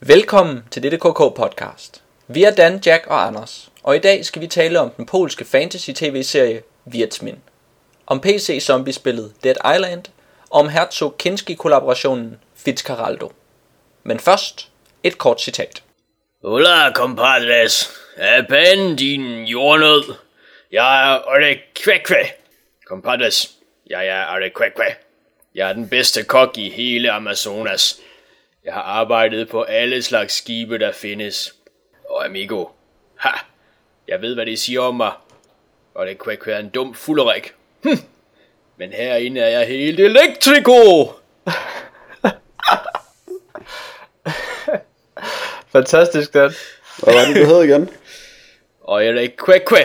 Velkommen til dette KK podcast. Vi er Dan, Jack og Anders, og i dag skal vi tale om den polske fantasy-tv-serie Wiedźmin, om PC-zombiespillet Dead Island og om Herzog Kinski-kollaborationen Fitzcarraldo. Men først et kort citat. Hola, compadres. Er din jordnød? Jeg er Ore Kvækvæ. Compadres, jeg er Ore Kvækvæ. Jeg er den bedste kok i hele Amazonas. Jeg har arbejdet på alle slags skibe, der findes. Og amigo, ha, jeg ved, hvad det siger om mig. Og det Kvækvæ er en dum fulderik. Hm. Men herinde er jeg helt elektriko. Fantastisk, Dan. Hvad var det, du hed igen? Og jeg er ikke Kvækvæ.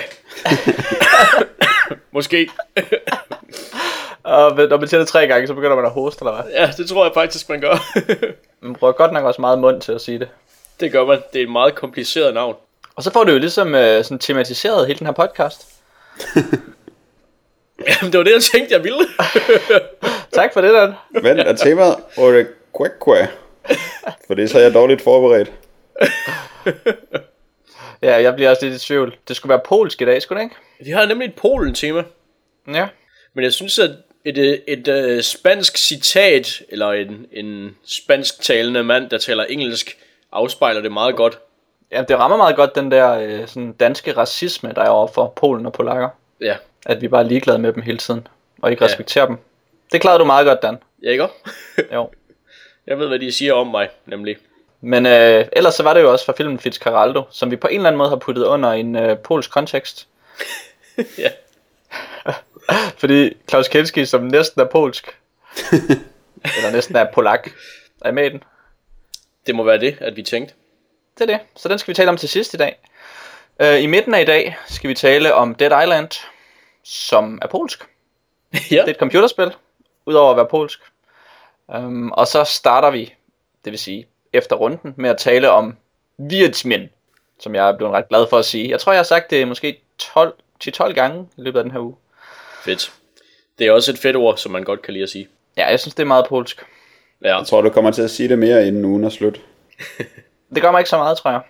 Måske. Og når man siger det tre gange, så begynder man at hoste, eller hvad? Ja, det tror jeg faktisk, man gør. Man bruger godt nok også meget mund til at sige det. det gør man. Det er et meget kompliceret navn. Og så får du jo ligesom øh, sådan tematiseret hele den her podcast. Jamen, det var det, jeg tænkte, jeg ville. Tak for det, Dan. Vent, er temaet Ore Kwekwe? For det er så jeg dårligt forberedt. Ja, jeg bliver også lidt i tvivl. Det skulle være polsk i dag, skulle det ikke? De har nemlig et Polen-tema. Ja. Men jeg synes, at et, et, et, et spansk citat, eller en, en spansk talende mand, der taler engelsk, afspejler det meget godt. Ja, det rammer meget godt den der øh, sådan danske racisme, der er over for Polen og polakker. Ja, At vi bare er ligeglade med dem hele tiden, og ikke Ja. respekterer dem. Det klarede du meget godt, Dan. ja ikke? Jo. Jeg ved, hvad de siger om mig, nemlig. Men øh, ellers så var det jo også fra filmen Fitzcarraldo, som vi på en eller anden måde har puttet under en øh, polsk kontekst. Ja. Fordi Klaus Kinski, som næsten er polsk, eller næsten er polak, er med i den. Det må være det, at vi tænkte. Det er det. Så den skal vi tale om til sidst i dag. Øh, I midten af i dag skal vi tale om Dead Island, som er polsk. ja. Det er et computerspil, udover at være polsk. Um, og så starter vi, det vil sige efter runden, med at tale om Wiedźmin, som jeg er blevet ret glad for at sige. Jeg tror, jeg har sagt det måske 12, 10-12 gange i løbet af den her uge. Fedt. Det er også et fedt ord, som man godt kan lide at sige. Ja, jeg synes, det er meget polsk. Ja, Jeg tror, du kommer til at sige det mere, inden ugen er slut. Det gør mig ikke så meget, tror jeg.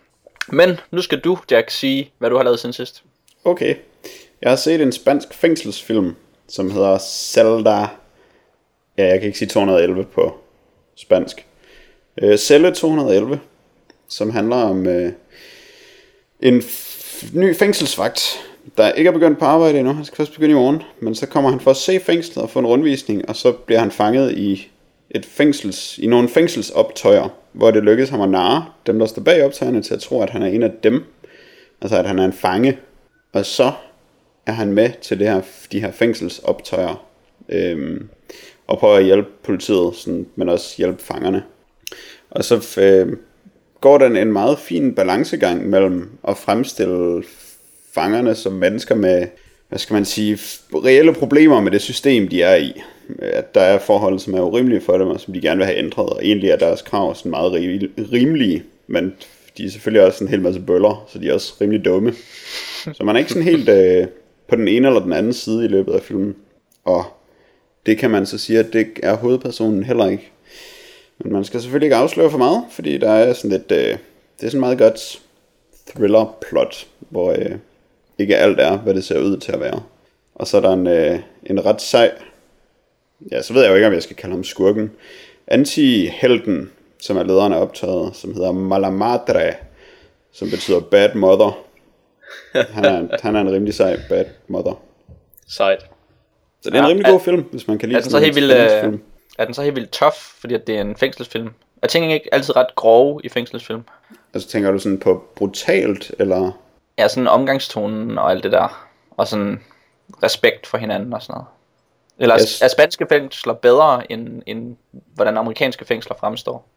Men nu skal du, Jack, sige, hvad du har lavet siden sidst. Okay. Jeg har set en spansk fængselsfilm, som hedder Zelda... Ja, jeg kan ikke sige 211 på spansk. Øh, Celle 211, som handler om øh, en f- ny fængselsvagt, der ikke er begyndt på arbejde endnu. Han skal først begynde i morgen. Men så kommer han for at se fængslet og få en rundvisning, og så bliver han fanget i et fængsels, i nogle fængselsoptøjer, hvor det lykkedes ham at narre dem, der står bag optøjerne, til at tro, at han er en af dem. Altså, at han er en fange. Og så er han med til det her, de her fængselsoptøjer. Øhm, og prøver at hjælpe politiet, sådan, men også hjælpe fangerne. Og så øh, går den en meget fin balancegang mellem at fremstille fangerne som mennesker med, hvad skal man sige, reelle problemer med det system, de er i. At der er forhold, som er urimelige for dem, og som de gerne vil have ændret, og egentlig er deres krav sådan meget ri- rimelige, men de er selvfølgelig også en hel masse bøller, så de er også rimelig dumme. Så man er ikke sådan helt øh, på den ene eller den anden side i løbet af filmen. Og det kan man så sige, at det er hovedpersonen heller ikke. Men man skal selvfølgelig ikke afsløre for meget, fordi der er sådan lidt, øh, det er sådan meget godt thriller-plot, hvor øh, ikke alt er, hvad det ser ud til at være. Og så er der en, øh, en ret sej, ja, så ved jeg jo ikke, om jeg skal kalde ham skurken, anti-helten, som er lederen af optaget, som hedder Malamadre, som betyder bad mother. Han er, han er en rimelig sej bad mother. sejt. Så det er en Ja, rimelig er- god film, hvis man kan lide Er den så helt en vildt, øh, er den så helt vildt tough, fordi at det er en fængselsfilm? Er tingene ikke altid ret grove i fængselsfilm? Altså tænker du sådan på brutalt, eller... Ja, sådan omgangstonen og alt det der. Og sådan respekt for hinanden og sådan noget. Eller Yes. er spanske fængsler bedre, end, end hvordan amerikanske fængsler fremstår?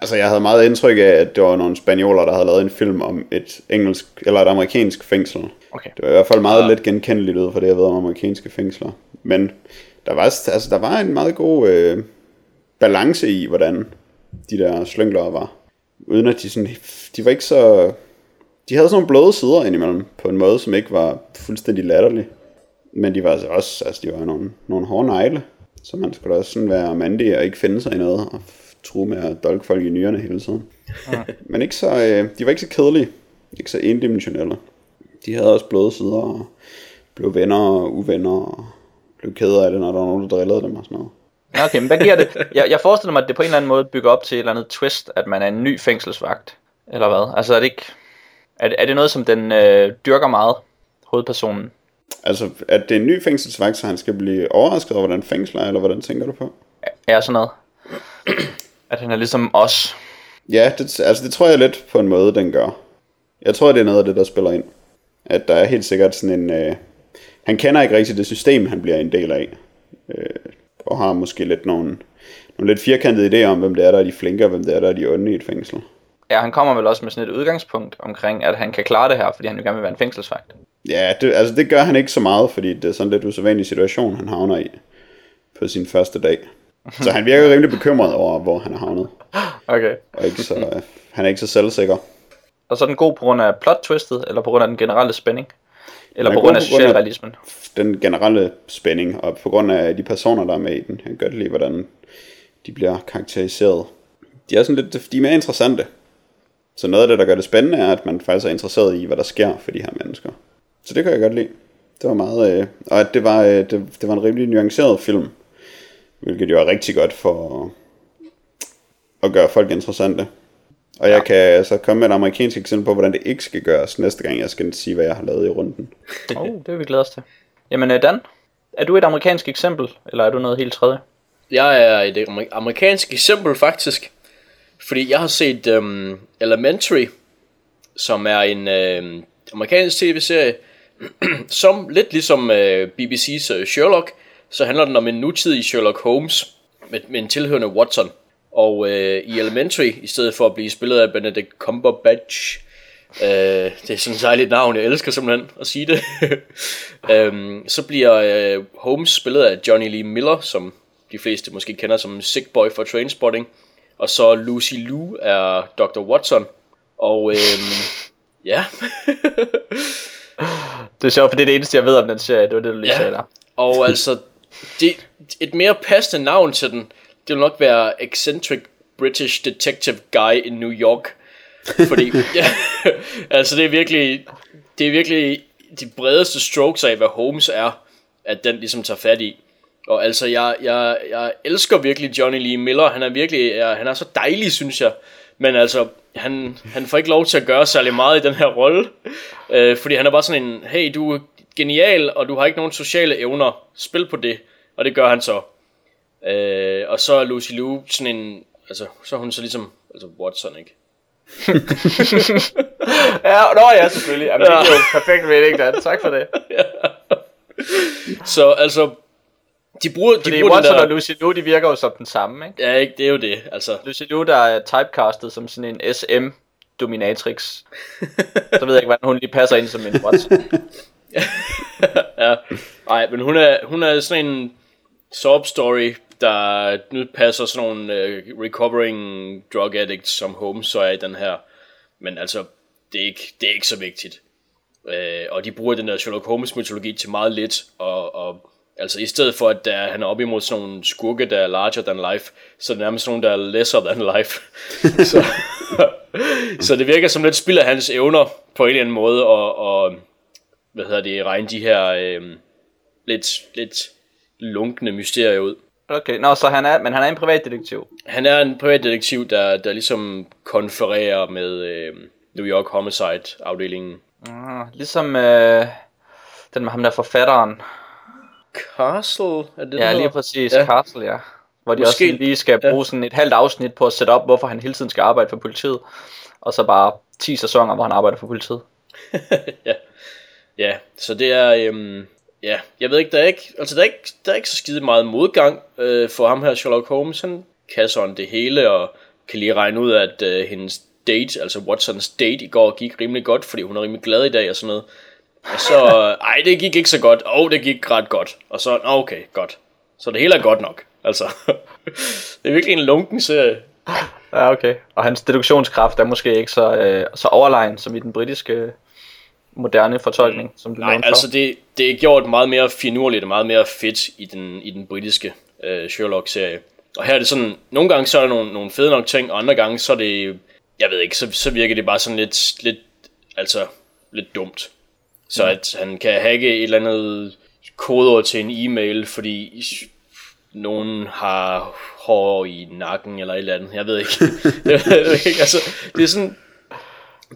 Altså jeg havde meget indtryk af, at det var nogle spanioler, der havde lavet en film om et engelsk, eller et amerikansk fængsel. Okay. Det var i hvert fald meget Ja. lidt genkendeligt ud for det, jeg ved om amerikanske fængsler. Men der var, altså, der var en meget god øh, balance i, hvordan de der slynglere var. Uden at de sådan, de var ikke så, de havde sådan nogle bløde sider indimellem, på en måde, som ikke var fuldstændig latterlig. Men de var altså også, altså de var nogle, nogle hårde negle, så man skulle da også sådan være mandig og ikke finde sig i noget, og true med at dolke folk i nyrerne hele tiden. Ja. Men ikke så, øh, de var ikke så kedelige, ikke så endimensionelle. De havde også bløde sider og blev venner og uvenner og blev kede af det, når der var nogen, der drillede dem og sådan noget. Okay, men hvad giver det? Jeg, jeg forestiller mig, at det på en eller anden måde bygger op til et eller andet twist, at man er en ny fængselsvagt. Eller hvad? Altså er det ikke... Er det, er det noget, som den øh, dyrker meget, hovedpersonen? Altså, at det er en ny fængselsvagt, så han skal blive overrasket over, hvordan fængsler er, eller hvordan tænker du på? Ja, sådan noget. At han er ligesom os. Ja, det, altså det tror jeg lidt på en måde, den gør. Jeg tror, det er noget af det, der spiller ind. At der er helt sikkert sådan en... Øh, han kender ikke rigtig det system, han bliver en del af. Øh, og har måske lidt nogle, nogle lidt firkantede idéer om, hvem det er, der er de flinke, og hvem det er, der er de onde i et fængsel. Ja, han kommer vel også med sådan et udgangspunkt omkring, at han kan klare det her, fordi han jo gerne vil være en fængselsvagt. Ja, det, altså det gør han ikke så meget, fordi det er sådan lidt usædvanlig situation, han havner i på sin første dag. Så han virker rimelig bekymret over, hvor han er havnet. Okay. Og ikke så, øh, han er ikke så selvsikker. Og så er den god på grund af plot-twistet, eller på grund af den generelle spænding? Eller er på grund på grund af- socialrealismen? Den generelle spænding, og på grund af de personer, der er med i den. Jeg kan godt lide, hvordan de bliver karakteriseret. De er, sådan lidt, de er mere interessante. Så noget af det, der gør det spændende, er, at man faktisk er interesseret i, hvad der sker for de her mennesker. Så det kan jeg godt lide. Det var meget... Øh, og at det var, øh, det, det var en rimelig nuanceret film. Hvilket jo er rigtig godt for at gøre folk interessante. Og jeg kan så komme med et amerikansk eksempel på, hvordan det ikke skal gøres næste gang, jeg skal sige, hvad jeg har lavet i runden. Oh, det vil vi glæde os til. Jamen øh, Dan, er du et amerikansk eksempel, eller er du noget helt tredje? Jeg er et amer- amerikansk eksempel faktisk, fordi jeg har set um, Elementary, som er en uh, amerikansk tv-serie, som lidt ligesom øh, uh, BBC's uh, øh, Sherlock, så handler den om en nutidig Sherlock Holmes med, med en tilhørende Watson. Og uh, i Elementary, i stedet for at blive spillet af Benedict Cumberbatch, uh, det er sådan et dejligt navn, jeg elsker simpelthen at sige det, um, så bliver uh, Holmes spillet af Johnny Lee Miller, som de fleste måske kender som Sick Boy for Trainspotting. Og så Lucy Liu er Dr. Watson. Og øhm, ja, Det er sjovt, for det er det eneste, jeg ved om den serie. Det var det, du lige Ja. sagde der. og altså, det, et mere passende navn til den, det vil nok være Eccentric British Detective Guy in New York. Fordi, ja, altså det er virkelig, det er virkelig de bredeste strokes af, hvad Holmes er, at den ligesom tager fat i. Og altså, jeg, jeg, jeg elsker virkelig Johnny Lee Miller. Han er virkelig, ja, han er så dejlig, synes jeg. Men altså, han, han får ikke lov til at gøre særlig meget i den her rolle. Øh, fordi han er bare sådan en, hey, du er genial, og du har ikke nogen sociale evner. Spil på det. Og det gør han så. Øh, og så er Lucy Liu sådan en, altså, så er hun så ligesom, altså Watson, ikke? Ja, nå ja, selvfølgelig. Jamen, det er jo perfekt mening, Dan. Tak for det. Så altså, de bruger, de Fordi bruger Watson der, og Lucy Liu, de virker jo som den samme, ikke? Ja, ikke, det er jo det, altså. Lucy Liu, der er typecastet som sådan en SM dominatrix. Så ved jeg ikke, hvordan hun lige passer ind som en Watson. ja. Nej, men hun er, hun er sådan en sob story, der nu passer sådan nogle uh, recovering drug addicts, som Holmes så er i den her. Men altså, det er ikke, det er ikke så vigtigt. Uh, og de bruger den der Sherlock Holmes mytologi til meget lidt, og, og altså i stedet for at der, han er op imod sådan nogle skurke, der er larger than life, så er det nærmest sådan nogle, der er lesser than life. så, så det virker som lidt spild af hans evner på en eller anden måde, og, og hvad hedder det, regne de her øh, lidt, lidt lunkne mysterier ud. Okay, nå, så han er, men han er en privatdetektiv. Han er en privatdetektiv, der, der ligesom konfererer med øh, New York Homicide-afdelingen. Ah, ligesom øh, den med ham der forfatteren. Castle, er det Ja, lige præcis. Ja. Ja. Castle, ja. Hvor de Måske- også lige skal ja. bruge sådan et halvt afsnit på at sætte op, hvorfor han hele tiden skal arbejde for politiet. Og så bare 10 sæsoner, hvor han arbejder for politiet. ja. ja, så det er, øhm, ja, jeg ved ikke, der er ikke, altså der er ikke, der er ikke så skide meget modgang øh, for ham her, Sherlock Holmes, han kan sådan det hele, og kan lige regne ud, at øh, hendes date, altså Watsons date i går, gik rimelig godt, fordi hun er rimelig glad i dag og sådan noget. Og så, øh, ej, det gik ikke så godt, og oh, det gik ret godt, og så, okay, godt. Så det hele er godt nok, altså. det er virkelig en lunken serie. Ja, okay. Og hans deduktionskraft er måske ikke så, øh, så overlegen som i den britiske moderne fortolkning, som du Nej, altså det, det er gjort meget mere finurligt og meget mere fedt i den, i den britiske øh, Sherlock-serie. og her er det sådan, nogle gange så er der nogle, nogle fede nok ting, og andre gange så er det, jeg ved ikke, så, så virker det bare sådan lidt, lidt, altså, lidt dumt. Så at han kan hacke et eller andet kodeord til en e-mail, fordi nogen har hår i nakken eller et eller andet. Jeg ved ikke. jeg ved ikke. Altså, det er sådan,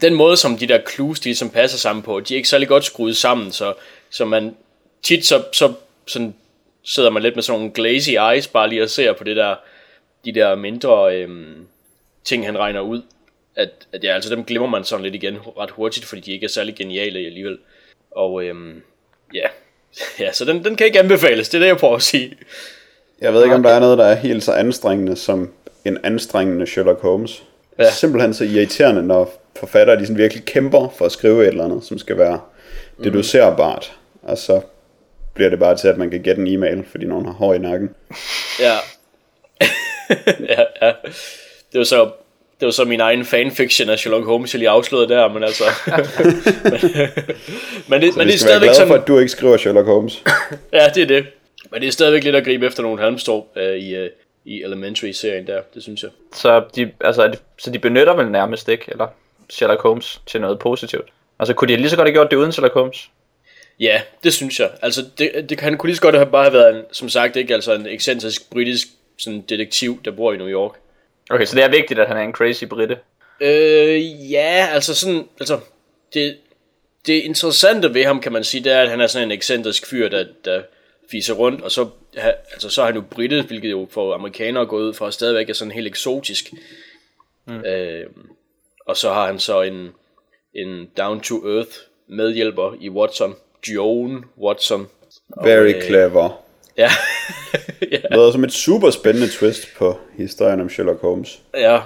den måde, som de der clues, de som passer sammen på, de er ikke særlig godt skruet sammen, så, så man tit så, så sådan, sidder man lidt med sådan nogle glazy eyes, bare lige og ser på det der, de der mindre øhm, ting, han regner ud. At, at ja, altså dem glemmer man sådan lidt igen ret hurtigt, fordi de ikke er særlig geniale alligevel. Og øhm, ja, ja så den, den kan ikke anbefales, det er det, jeg prøver at sige. Jeg ved ikke, om der er noget, der er helt så anstrengende som en anstrengende Sherlock Holmes. Ja. Simpelthen så irriterende, når forfattere de sådan virkelig kæmper for at skrive et eller andet, som skal være deducerbart. Og så bliver det bare til, at man kan gætte en e-mail, fordi nogen har hår i nakken. Ja. ja, ja. Det var så det var så min egen fanfiction af Sherlock Holmes, jeg lige afslørede der, men altså... men, men, det, Så men det er stadigvæk sådan... for, at du ikke skriver Sherlock Holmes. Ja, det er det. Men det er stadigvæk lidt at gribe efter nogle halmstrå øh, i, øh, i Elementary-serien der, det synes jeg. Så de, altså, er det- så de benytter vel nærmest ikke, eller Sherlock Holmes, til noget positivt. Altså kunne de lige så godt have gjort det uden Sherlock Holmes? Ja, det synes jeg. Altså, det, det kan kunne lige så godt have bare have været, en, som sagt, ikke altså en ekscentrisk britisk sådan detektiv, der bor i New York. Okay, så det er vigtigt, at han er en crazy britte. Øh, ja, altså sådan, altså, det, det interessante ved ham, kan man sige, det er, at han er sådan en ekscentrisk fyr, der, der fiser rundt, og så, ha, altså, så er han jo britte, hvilket jo for amerikanere går ud fra stadigvæk er sådan helt eksotisk. Mm. Øh, og så har han så en, en down-to-earth medhjælper i Watson, Joan Watson. Very øh, clever. Ja, ja, Det lyder som et super spændende twist på historien om Sherlock Holmes. ja.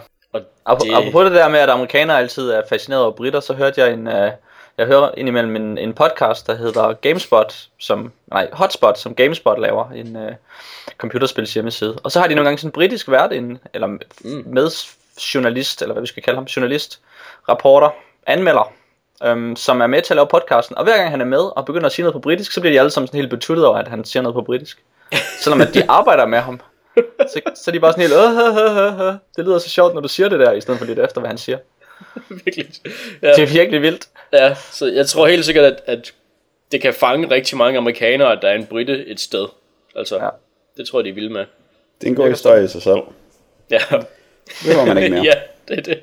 Og det, Apropos det der med, at amerikanere altid er fascineret over britter, så hørte jeg en, uh, jeg hører indimellem en, en podcast, der hedder GameSpot, som, nej, Hotspot, som GameSpot laver, en uh, computerspils hjemmeside. Og så har de nogle gange sådan en britisk vært inde, eller mm. med journalist, eller hvad vi skal kalde ham, journalist, rapporter, anmelder, øhm, som er med til at lave podcasten. Og hver gang han er med og begynder at sige noget på britisk, så bliver de alle sammen sådan helt betuttet over, at han siger noget på britisk. Selvom at de arbejder med ham. Så, så er de bare sådan helt, det lyder så sjovt, når du siger det der, i stedet for lidt efter, hvad han siger. virkelig. Ja. Det er virkelig vildt. Ja, så jeg tror helt sikkert, at, at det kan fange rigtig mange amerikanere, at der er en britte et sted. Altså, Ja. det tror jeg, de er vilde med. Det er en god historie i sig selv. Ja, Det behøver man ikke mere. ja det er det.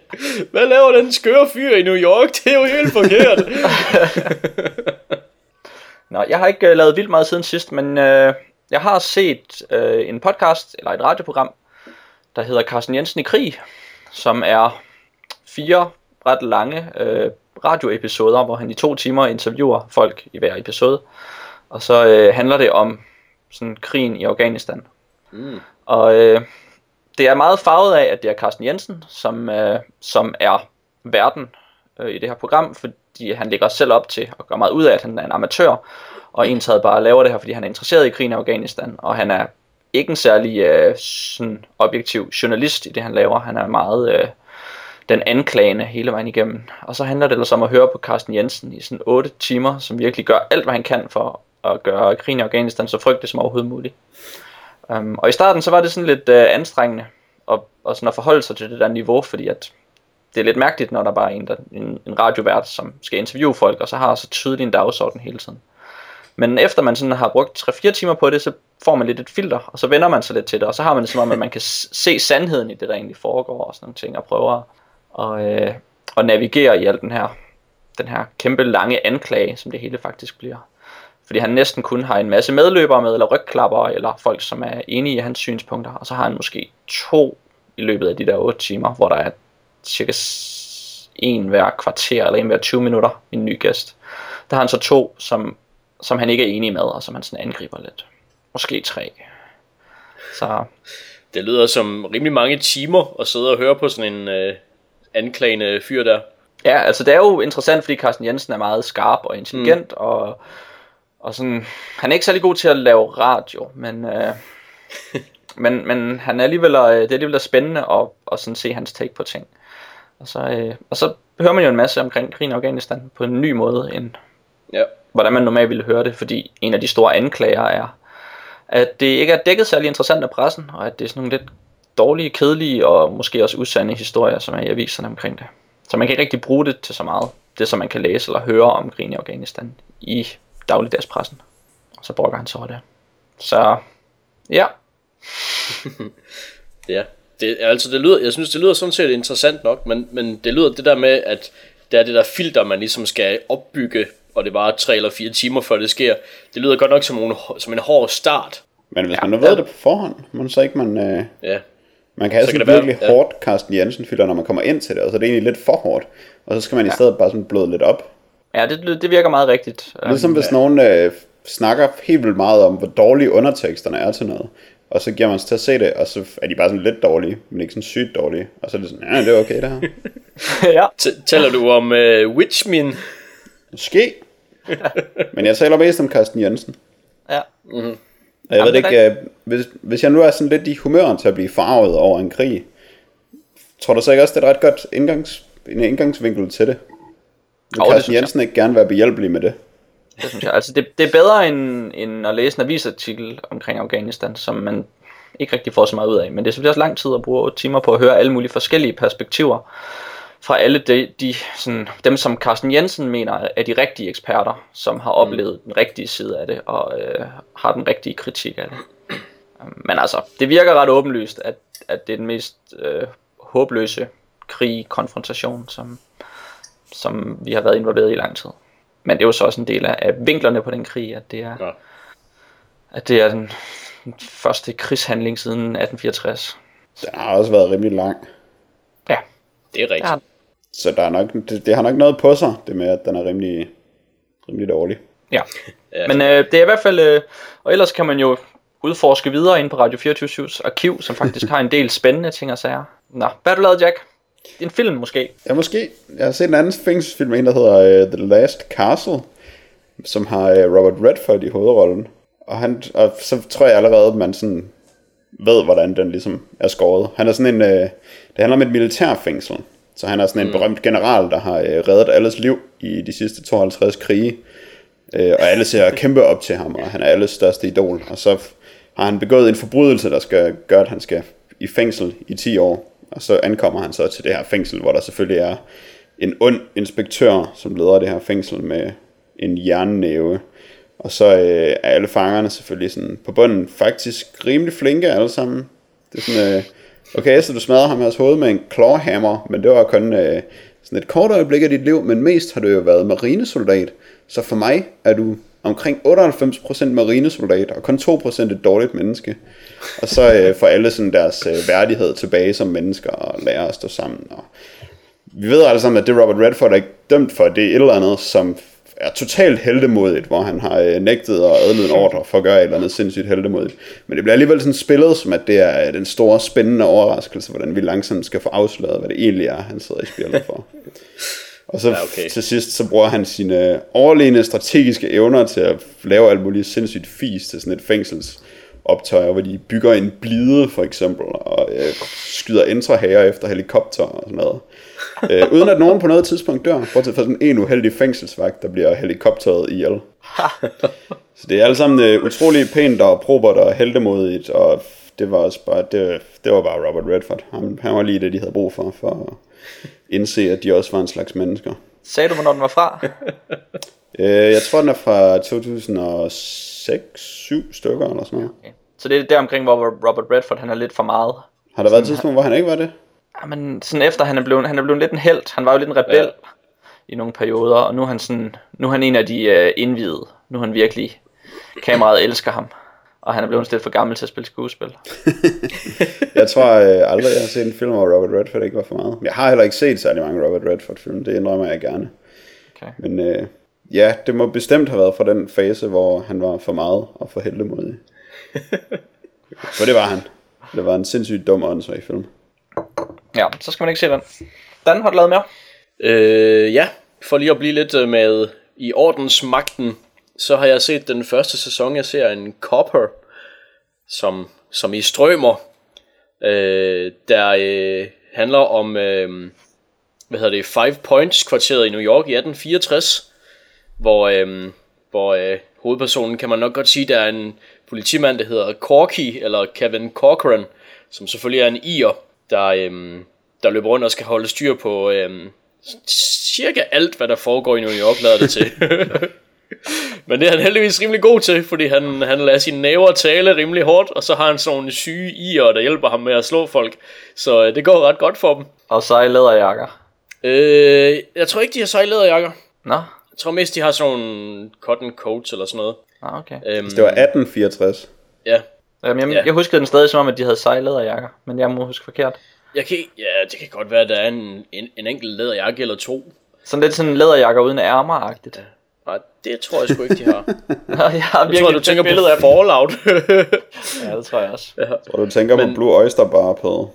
Hvad laver den skøre fyr i New York? Det er jo helt forkert. Nå, jeg har ikke uh, lavet vildt meget siden sidst, men uh, jeg har set uh, en podcast, eller et radioprogram, der hedder Carsten Jensen i krig, som er fire ret lange uh, radioepisoder, hvor han i to timer interviewer folk i hver episode. Og så uh, handler det om sådan krigen i Afghanistan. Mm. Og øh, det er meget farvet af, at det er Carsten Jensen, som, øh, som er verden øh, i det her program, fordi han lægger selv op til og gør meget ud af, at han er en amatør, og ensad bare laver det her, fordi han er interesseret i krigen i Afghanistan, og han er ikke en særlig øh, sådan objektiv journalist i det, han laver. Han er meget øh, den anklagende hele vejen igennem. Og så handler det ellers om at høre på Carsten Jensen i sådan 8 timer, som virkelig gør alt, hvad han kan for at gøre krigen i Afghanistan så frygtelig som overhovedet muligt. Um, og i starten så var det sådan lidt uh, anstrengende at, og sådan at forholde sig til det der niveau, fordi at det er lidt mærkeligt, når der bare er en, der, en, en radiovært, som skal interviewe folk, og så har så tydelig en dagsorden hele tiden. Men efter man sådan har brugt 3-4 timer på det, så får man lidt et filter, og så vender man sig lidt til det, og så har man det som om, at man kan se sandheden i det, der egentlig foregår, og sådan nogle ting, og prøver at, øh, at navigere i al den her, den her kæmpe lange anklage, som det hele faktisk bliver. Fordi han næsten kun har en masse medløbere med, eller rygklapper, eller folk, som er enige i hans synspunkter. Og så har han måske to i løbet af de der 8 timer, hvor der er cirka en hver kvarter, eller en hver 20 minutter, en ny gæst. Der har han så to, som, som han ikke er enig med, og som han sådan angriber lidt. Måske tre. Så det lyder som rimelig mange timer at sidde og høre på sådan en øh, anklagende fyr der. Ja, altså det er jo interessant, fordi Carsten Jensen er meget skarp og intelligent, mm. og, og sådan, han er ikke særlig god til at lave radio, men, øh, men, men han er alligevel, øh, det er alligevel spændende at, at sådan se hans take på ting. Og så, øh, og så hører man jo en masse omkring krigen i Afghanistan på en ny måde, end Ja. hvordan man normalt ville høre det, fordi en af de store anklager er, at det ikke er dækket særlig interessant af pressen, og at det er sådan nogle lidt dårlige, kedelige og måske også usande historier, som er i aviserne omkring det. Så man kan ikke rigtig bruge det til så meget, det som man kan læse eller høre om krigen i Afghanistan i dagligdagspressen. Og så brokker han så over det. Så ja, Ja, det, altså det lyder, jeg synes det lyder sådan set interessant nok, men, men det lyder det der med, at der er det der filter, man ligesom skal opbygge, og det var 3 eller 4 timer før det sker. Det lyder godt nok som en, som en hård start. Men hvis man nu ved det på forhånd, man så ikke man... Øh, Ja, man kan have Så kan sådan det være- virkelig ja. hårdt Carsten Jensen filter, når man kommer ind til det, og så er det egentlig lidt for hårdt. Og så skal man i stedet bare sådan bløde lidt op. ja det, det virker meget rigtigt. Ligesom hvis nogen øh, snakker helt vildt meget om, hvor dårlige underteksterne er til noget. Og så giver man sig til at se det, og så er de bare sådan lidt dårlige, men ikke sådan sygt dårlige. Og så er det sådan, ja, det er okay det her. ja, T- taler du om uh, Witchmin? Måske. Men jeg taler mest om Carsten Jensen. ja. Og jeg Jamen, ved det ikke, øh, hvis, hvis jeg nu er sådan lidt i humøren til at blive farvet over en krig, tror du så ikke også, det er et ret godt indgangs, en indgangsvinkel til det? Vil det Carsten jeg. Jensen ikke gerne være behjælpelig med det? Det synes jeg. Altså, det, det er bedre end, end at læse en avisartikel omkring Afghanistan, som man ikke rigtig får så meget ud af. Men det er selvfølgelig også lang tid at bruge 8 timer på at høre alle mulige forskellige perspektiver fra alle de, de sådan, dem, som Carsten Jensen mener er de rigtige eksperter, som har oplevet den rigtige side af det, og øh, har den rigtige kritik af det. Men altså, det virker ret åbenlyst, at, at det er den mest øh, håbløse krig, konfrontation, som, som vi har været involveret i i lang tid. Men det er jo så også en del af, af vinklerne på den krig, at det er, Ja. at det er den, den første krigshandling siden 1864. Den har også været rimelig lang. Ja, Det er rigtigt. ja Så der er nok, det, det har nok noget på sig, det med, at den er rimelig, rimelig dårlig. Ja. Ja. Men øh, det er i hvert fald, øh, og ellers kan man jo udforske videre ind på Radio 24 arkiv, som faktisk har en del spændende ting og sager. Nå, hvad har du lavet, Jack? En film måske. Ja, måske. Jeg har set en anden fængselsfilm, en der hedder uh, The Last Castle, som har uh, Robert Redford i hovedrollen. Og, han, og så tror jeg allerede, at man sådan ved, hvordan den ligesom er skåret. Han er sådan en, uh, det handler om et militærfængsel. Så han er sådan en berømt general, der har uh, reddet alles liv i de sidste 52 krige. Øh, og alle ser kæmpe op til ham, og han er alles største idol. Og så har han begået en forbrydelse, der skal gøre, at han skal i fængsel i 10 år. Og så ankommer han så til det her fængsel, hvor der selvfølgelig er en ond inspektør, som leder det her fængsel med en jernnæve. Og så øh, er alle fangerne selvfølgelig sådan på bunden faktisk rimelig flinke alle sammen. Det er sådan, øh, okay, så du smadrer ham i hans hoved med en clawhammer, men det var kun øh, sådan et kort øjeblik af dit liv, men mest har du jo været marinesoldat. Så for mig er du omkring 98% marinesoldat, og kun 2% et dårligt menneske. Og så øh, får alle sådan deres øh, værdighed tilbage som mennesker, og lærer at stå sammen. Og vi ved alle sammen, at det Robert Redford er ikke dømt for, det er et eller andet, som er totalt heldemodigt, hvor han har øh, nægtet at adlyde en ordre for at gøre et eller andet sindssygt heldemodigt. Men det bliver alligevel sådan spillet, som at det er øh, den store spændende overraskelse, hvordan vi langsomt skal få afsløret, hvad det egentlig er, han sidder i spillet for. Og så Ja, okay. til sidst, så bruger han sine overlegne strategiske evner til at lave alt muligt sindssygt fis til sådan et fængsels optøjer, hvor de bygger en blide for eksempel, og øh, skyder intrahager efter helikopter og sådan noget. Øh, uden at nogen på noget tidspunkt dør, bortset fra sådan en uheldig fængselsvagt, der bliver helikopteret ihjel. Så det er alt sammen øh, utrolig pænt og probert og heldemodigt, og det var også bare, det, det var bare Robert Redford. Han, han var lige det, de havde brug for, for at indse, at de også var en slags mennesker. Sagde du, hvornår den var fra? Øh, jeg tror, den er fra 2006, 7 stykker eller sådan noget. Okay. Så det er der omkring, hvor Robert Redford han er lidt for meget. Har der været et tidspunkt, hvor han ikke var det? Jamen, sådan efter han er blevet, han er blevet lidt en held. Han var jo lidt en rebel ja. i nogle perioder, og nu er han sådan, nu er han en af de uh, indvidede. Nu er han virkelig, kameraet elsker ham. Og han er blevet lidt for gammel til at spille skuespil. Jeg tror øh, aldrig, jeg har set en film, hvor Robert Redford ikke var for meget. Men jeg har heller ikke set særlig mange Robert Redford-film, det indrømmer jeg gerne. Okay. Men øh, ja, det må bestemt have været fra den fase, hvor han var for meget og for heldemodig. for det var han. Det var en sindssygt dum og åndssvag film. Ja, så skal man ikke se den. Dan, har du lavet mere? Øh, ja, for lige at blive lidt øh, med i ordensmagten, så har jeg set den første sæson af serien Copper, som, som i strømmer, øh, der øh, handler om, øh, hvad hedder det, Five Points kvarteret i New York i 1864, hvor, øh, hvor øh, hovedpersonen kan man nok godt sige, der er en politimand, der hedder Corky, eller Kevin Corcoran, som selvfølgelig er en ier, der, øhm, der løber rundt og skal holde styr på øhm, cirka alt, hvad der foregår i New York, lader det til. Men det er han heldigvis rimelig god til, fordi han, han lader sine næver tale rimelig hårdt, og så har han sådan nogle syge ier, der hjælper ham med at slå folk. Så øh, det går ret godt for dem. Og seje læderjakker. Øh, jeg tror ikke, de har sejlæderjakker. Nå, Jeg tror mest, de har sådan nogle cotton coats eller sådan noget. Ah, okay. Øhm, Det var 1864. Ja, Jamen, jeg, Ja. jeg husker den stadig som om, at de havde seje læderjakker, men jeg må huske forkert. jeg kan, ja, det kan godt være, at der er en, en, en enkelt læderjakke eller to. Sådan lidt sådan læderjakker uden ærmer-agtigt. Nej, det tror jeg sgu ikke, de har. jeg har Jeg tror, du tænker billede på af Fallout. Ja, det tror jeg også. Og du tænker Men- på Blue Oyster Bar på.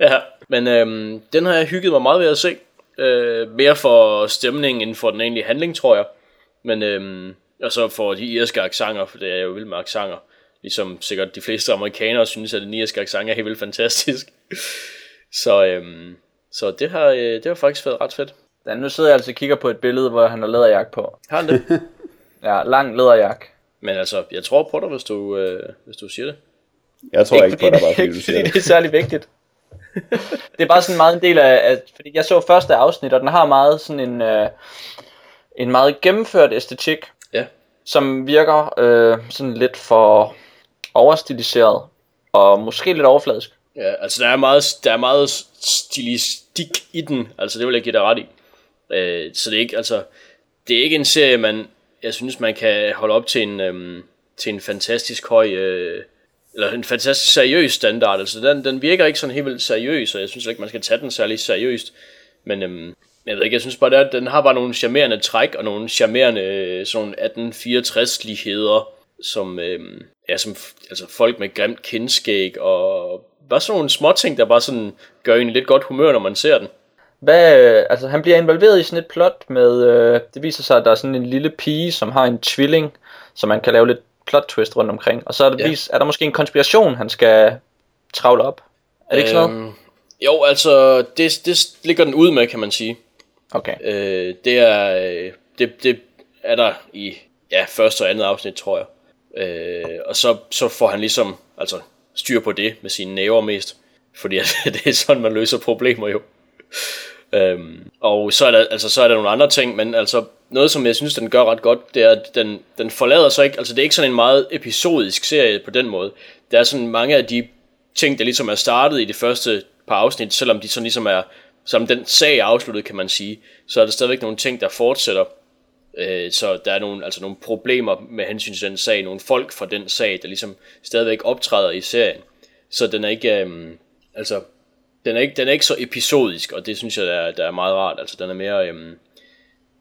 ja, men øhm, den har jeg hygget mig meget ved at se. Øh, mere for stemningen end for den egentlige handling, tror jeg. Men øhm, og så for de irske aksanger, for det er jo vild med aksanger. Ligesom sikkert de fleste amerikanere synes, at den irske accent er helt vildt fantastisk. så, øhm, så det har, øh, det har faktisk været ret fedt. Ja, nu sidder jeg altså og kigger på et billede, hvor han har læderjakke på. Har han det? Ja, lang læderjakke. Men altså, jeg tror på dig, hvis du, øh, hvis du siger det. Jeg tror ikke, på fordi, dig, bare fordi ikke du fordi siger det det. er særlig vigtigt. det er bare sådan meget en del af, at, fordi jeg så første afsnit, og den har meget sådan en, øh, en meget gennemført æstetik som virker øh, sådan lidt for overstiliseret, og måske lidt overfladisk. Ja, altså der er meget, der er meget stilistik i den, altså det vil jeg give dig ret i. Øh, så det er ikke, altså, det er ikke en serie, man, jeg synes, man kan holde op til en, øh, til en fantastisk høj, øh, eller en fantastisk seriøs standard. Altså den, den virker ikke sådan helt vildt seriøs, og jeg synes ikke, man skal tage den særlig seriøst. Men øhm, jeg ved ikke, jeg synes bare, at den har bare nogle charmerende træk, og nogle charmerende øh, sådan 1864-ligheder, som, øhm, ja, som altså folk med grimt kindskæg, og bare sådan nogle småting, der bare sådan gør en lidt godt humør, når man ser den. Hvad, øh, altså han bliver involveret i sådan et plot med, øh, det viser sig, at der er sådan en lille pige, som har en tvilling, som man kan lave lidt plot twist rundt omkring. Og så er der, Ja. vis, er der måske en konspiration, han skal travle op. Er det ikke sådan noget? Øhm, Jo, altså, det, det ligger den ud med, kan man sige. Okay. Øh, det er øh, det, det er der i ja, første og andet afsnit, tror jeg. Øh, og så, så får han ligesom altså, styr på det med sine næver mest. Fordi at, det er sådan, man løser problemer jo. Øhm, og så er, der, altså, så er der nogle andre ting, men altså noget, som jeg synes, den gør ret godt, det er, at den, den forlader sig ikke, altså det er ikke sådan en meget episodisk serie på den måde. Der er sådan mange af de ting, der ligesom er startet i det første par afsnit, selvom de sådan ligesom er, som den sag er afsluttet, kan man sige, så er der stadigvæk nogle ting, der fortsætter. Øh, så der er nogle, altså nogle problemer med hensyn til den sag, nogle folk fra den sag, der ligesom stadigvæk optræder i serien. Så den er ikke, øh, altså, den er ikke, den er ikke så episodisk, og det synes jeg, der er, der er meget rart. Altså, den er mere, øh,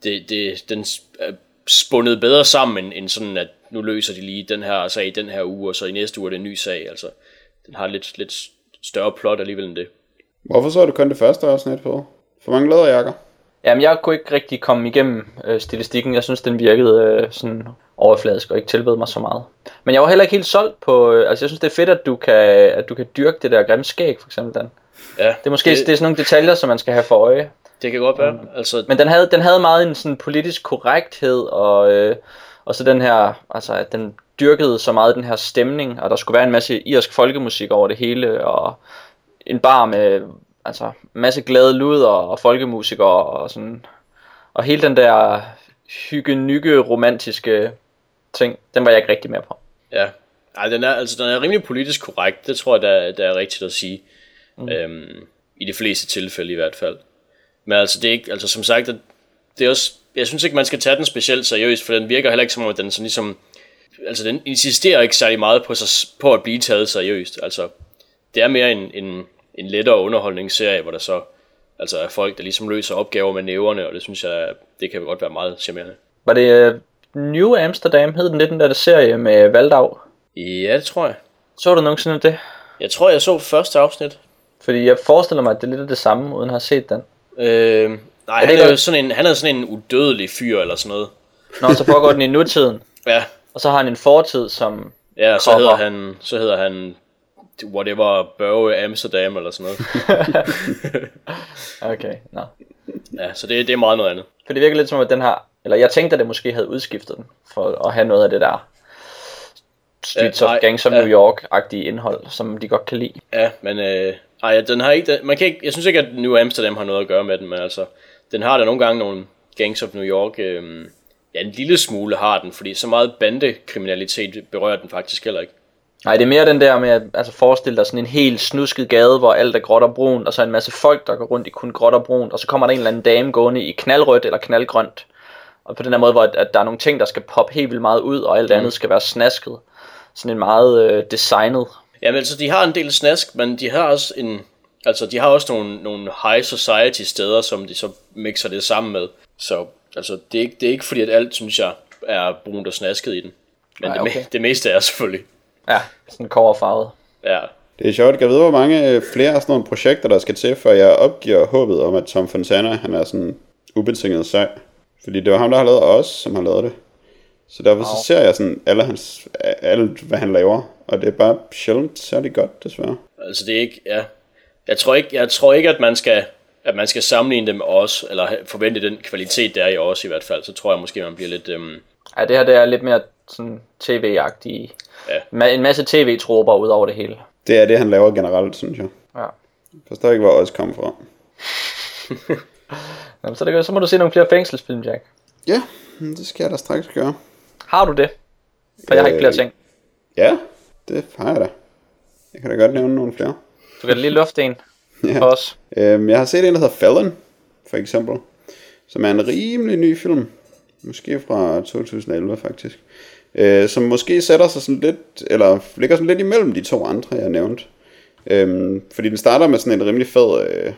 det, det, den er spundet bedre sammen, end, end sådan, at nu løser de lige den her sag i den her uge, og så i næste uge er det en ny sag. Altså, den har lidt, lidt større plot alligevel end det. Hvorfor så du kun det første afsnit på? For mange læderjakker. Jamen, jeg kunne ikke rigtig komme igennem øh, stilistikken. Jeg synes, den virkede øh, sådan overfladisk og ikke tilbød mig så meget. Men jeg var heller ikke helt solgt på... Øh, altså, jeg synes, det er fedt, at du kan, at du kan dyrke det der grimme skæg, for eksempel. Dan. Ja, Det er måske det, det er sådan nogle detaljer, som man skal have for øje. det kan godt være. Altså, Men den havde, den havde meget en sådan politisk korrekthed, og, øh, og så den her, altså at den dyrkede så meget den her stemning, og der skulle være en masse irsk folkemusik over det hele, og en bar med altså masse glade luder og folkemusikere, og sådan, og hele den der hygge romantiske ting, den var jeg ikke rigtig med på. Ja, Ej, den er, altså, den er rimelig politisk korrekt, det tror jeg, der, der er rigtigt at sige. Mm. Øhm, I de fleste tilfælde i hvert fald. Men altså, det er ikke, altså som sagt, det er også, jeg synes ikke, man skal tage den specielt seriøst, for den virker heller ikke som om, at den sådan ligesom, altså den insisterer ikke særlig meget på, sig, på at blive taget seriøst. Altså, det er mere en, en, en lettere underholdningsserie, hvor der så altså er folk, der ligesom løser opgaver med næverne, og det synes jeg, det kan godt være meget charmerende. Var det uh, New Amsterdam, hed den lidt den der serie med Valdag? Ja, det tror jeg. Så du nogensinde det? Jeg tror, jeg så første afsnit. Fordi jeg forestiller mig, at det er lidt det samme, uden at have set den. Øh, nej, det han er, jo sådan en, han er sådan en udødelig fyr eller sådan noget. Nå, så foregår den i nutiden. Ja, Og så har han en fortid, som... ja så hedder han, så hedder han whatever Børge Amsterdam eller sådan noget. Okay, nå. ja, så det, det er meget noget andet. For det virker lidt som, at den har... Eller jeg tænkte, at det måske havde udskiftet den, for at have noget af det der Streets Ja, of Gangs of ja. New York-agtige indhold, som de godt kan lide. Ja, men øh, ej, den har ikke, den, man kan ikke, jeg synes ikke, at New Amsterdam har noget at gøre med den, men altså, den har da nogle gange nogle Gangs of New York, øh, ja, en lille smule har den, fordi så meget bandekriminalitet berører den faktisk heller ikke. Nej, det er mere den der med at altså forestille dig sådan en helt snusket gade, hvor alt er gråt og brunt, og så en masse folk, der går rundt i kun gråt og brunt, og så kommer der en eller anden dame gående i knaldrødt eller knaldgrønt. Og på den her måde, hvor at, at der er nogle ting, der skal poppe helt vildt meget ud, og alt andet skal være snasket. Sådan en meget øh, designet. Ja, men altså, de har en del snask, men de har også en, altså, de har også nogle, nogle high society steder, som de så mixer det sammen med. Så, altså, det er ikke, det er ikke fordi, at alt, synes jeg, er brunt og snasket i den. Men det, okay. me- det meste er selvfølgelig. Ja, sådan koverfarvet. Ja, Det er sjovt, jeg ved, hvor mange øh, flere af sådan nogle projekter, der skal til, før jeg opgiver håbet om, at Tom Fontana, han er sådan ubetinget sej. Fordi det var ham, der har lavet os, som har lavet det. Så derfor så ser jeg sådan alle hans, alt, hvad han laver. Og det er bare sjældent særlig godt, desværre. Altså det er ikke, ja. Jeg tror ikke, jeg tror ikke at man skal at man skal sammenligne dem med os, eller forvente den kvalitet, der er i os i hvert fald, så tror jeg måske, man bliver lidt... Øhm, Ja, det her det er lidt mere sådan tv-agtige. Ja. En masse tv-tropper ud over det hele. Det er det, han laver generelt, synes jeg. Ja. Jeg forstår ikke, hvor os kommer fra. Jamen, så, det, så må du se nogle flere fængselsfilm, Jack. Ja, det skal jeg da straks gøre. Har du det? For jeg har ikke flere Øh, ting. Ja, det har jeg da. Jeg kan da godt nævne nogle flere. Du kan lige lufte en Ja. for os. Øhm, jeg har set en, der hedder Fallon, for eksempel. Som er en rimelig ny film. Måske fra 2011, faktisk. Øh, som måske sætter sig sådan lidt, eller ligger sådan lidt imellem de to andre, jeg nævnte. Øhm, fordi den starter med sådan en rimelig fed, øh,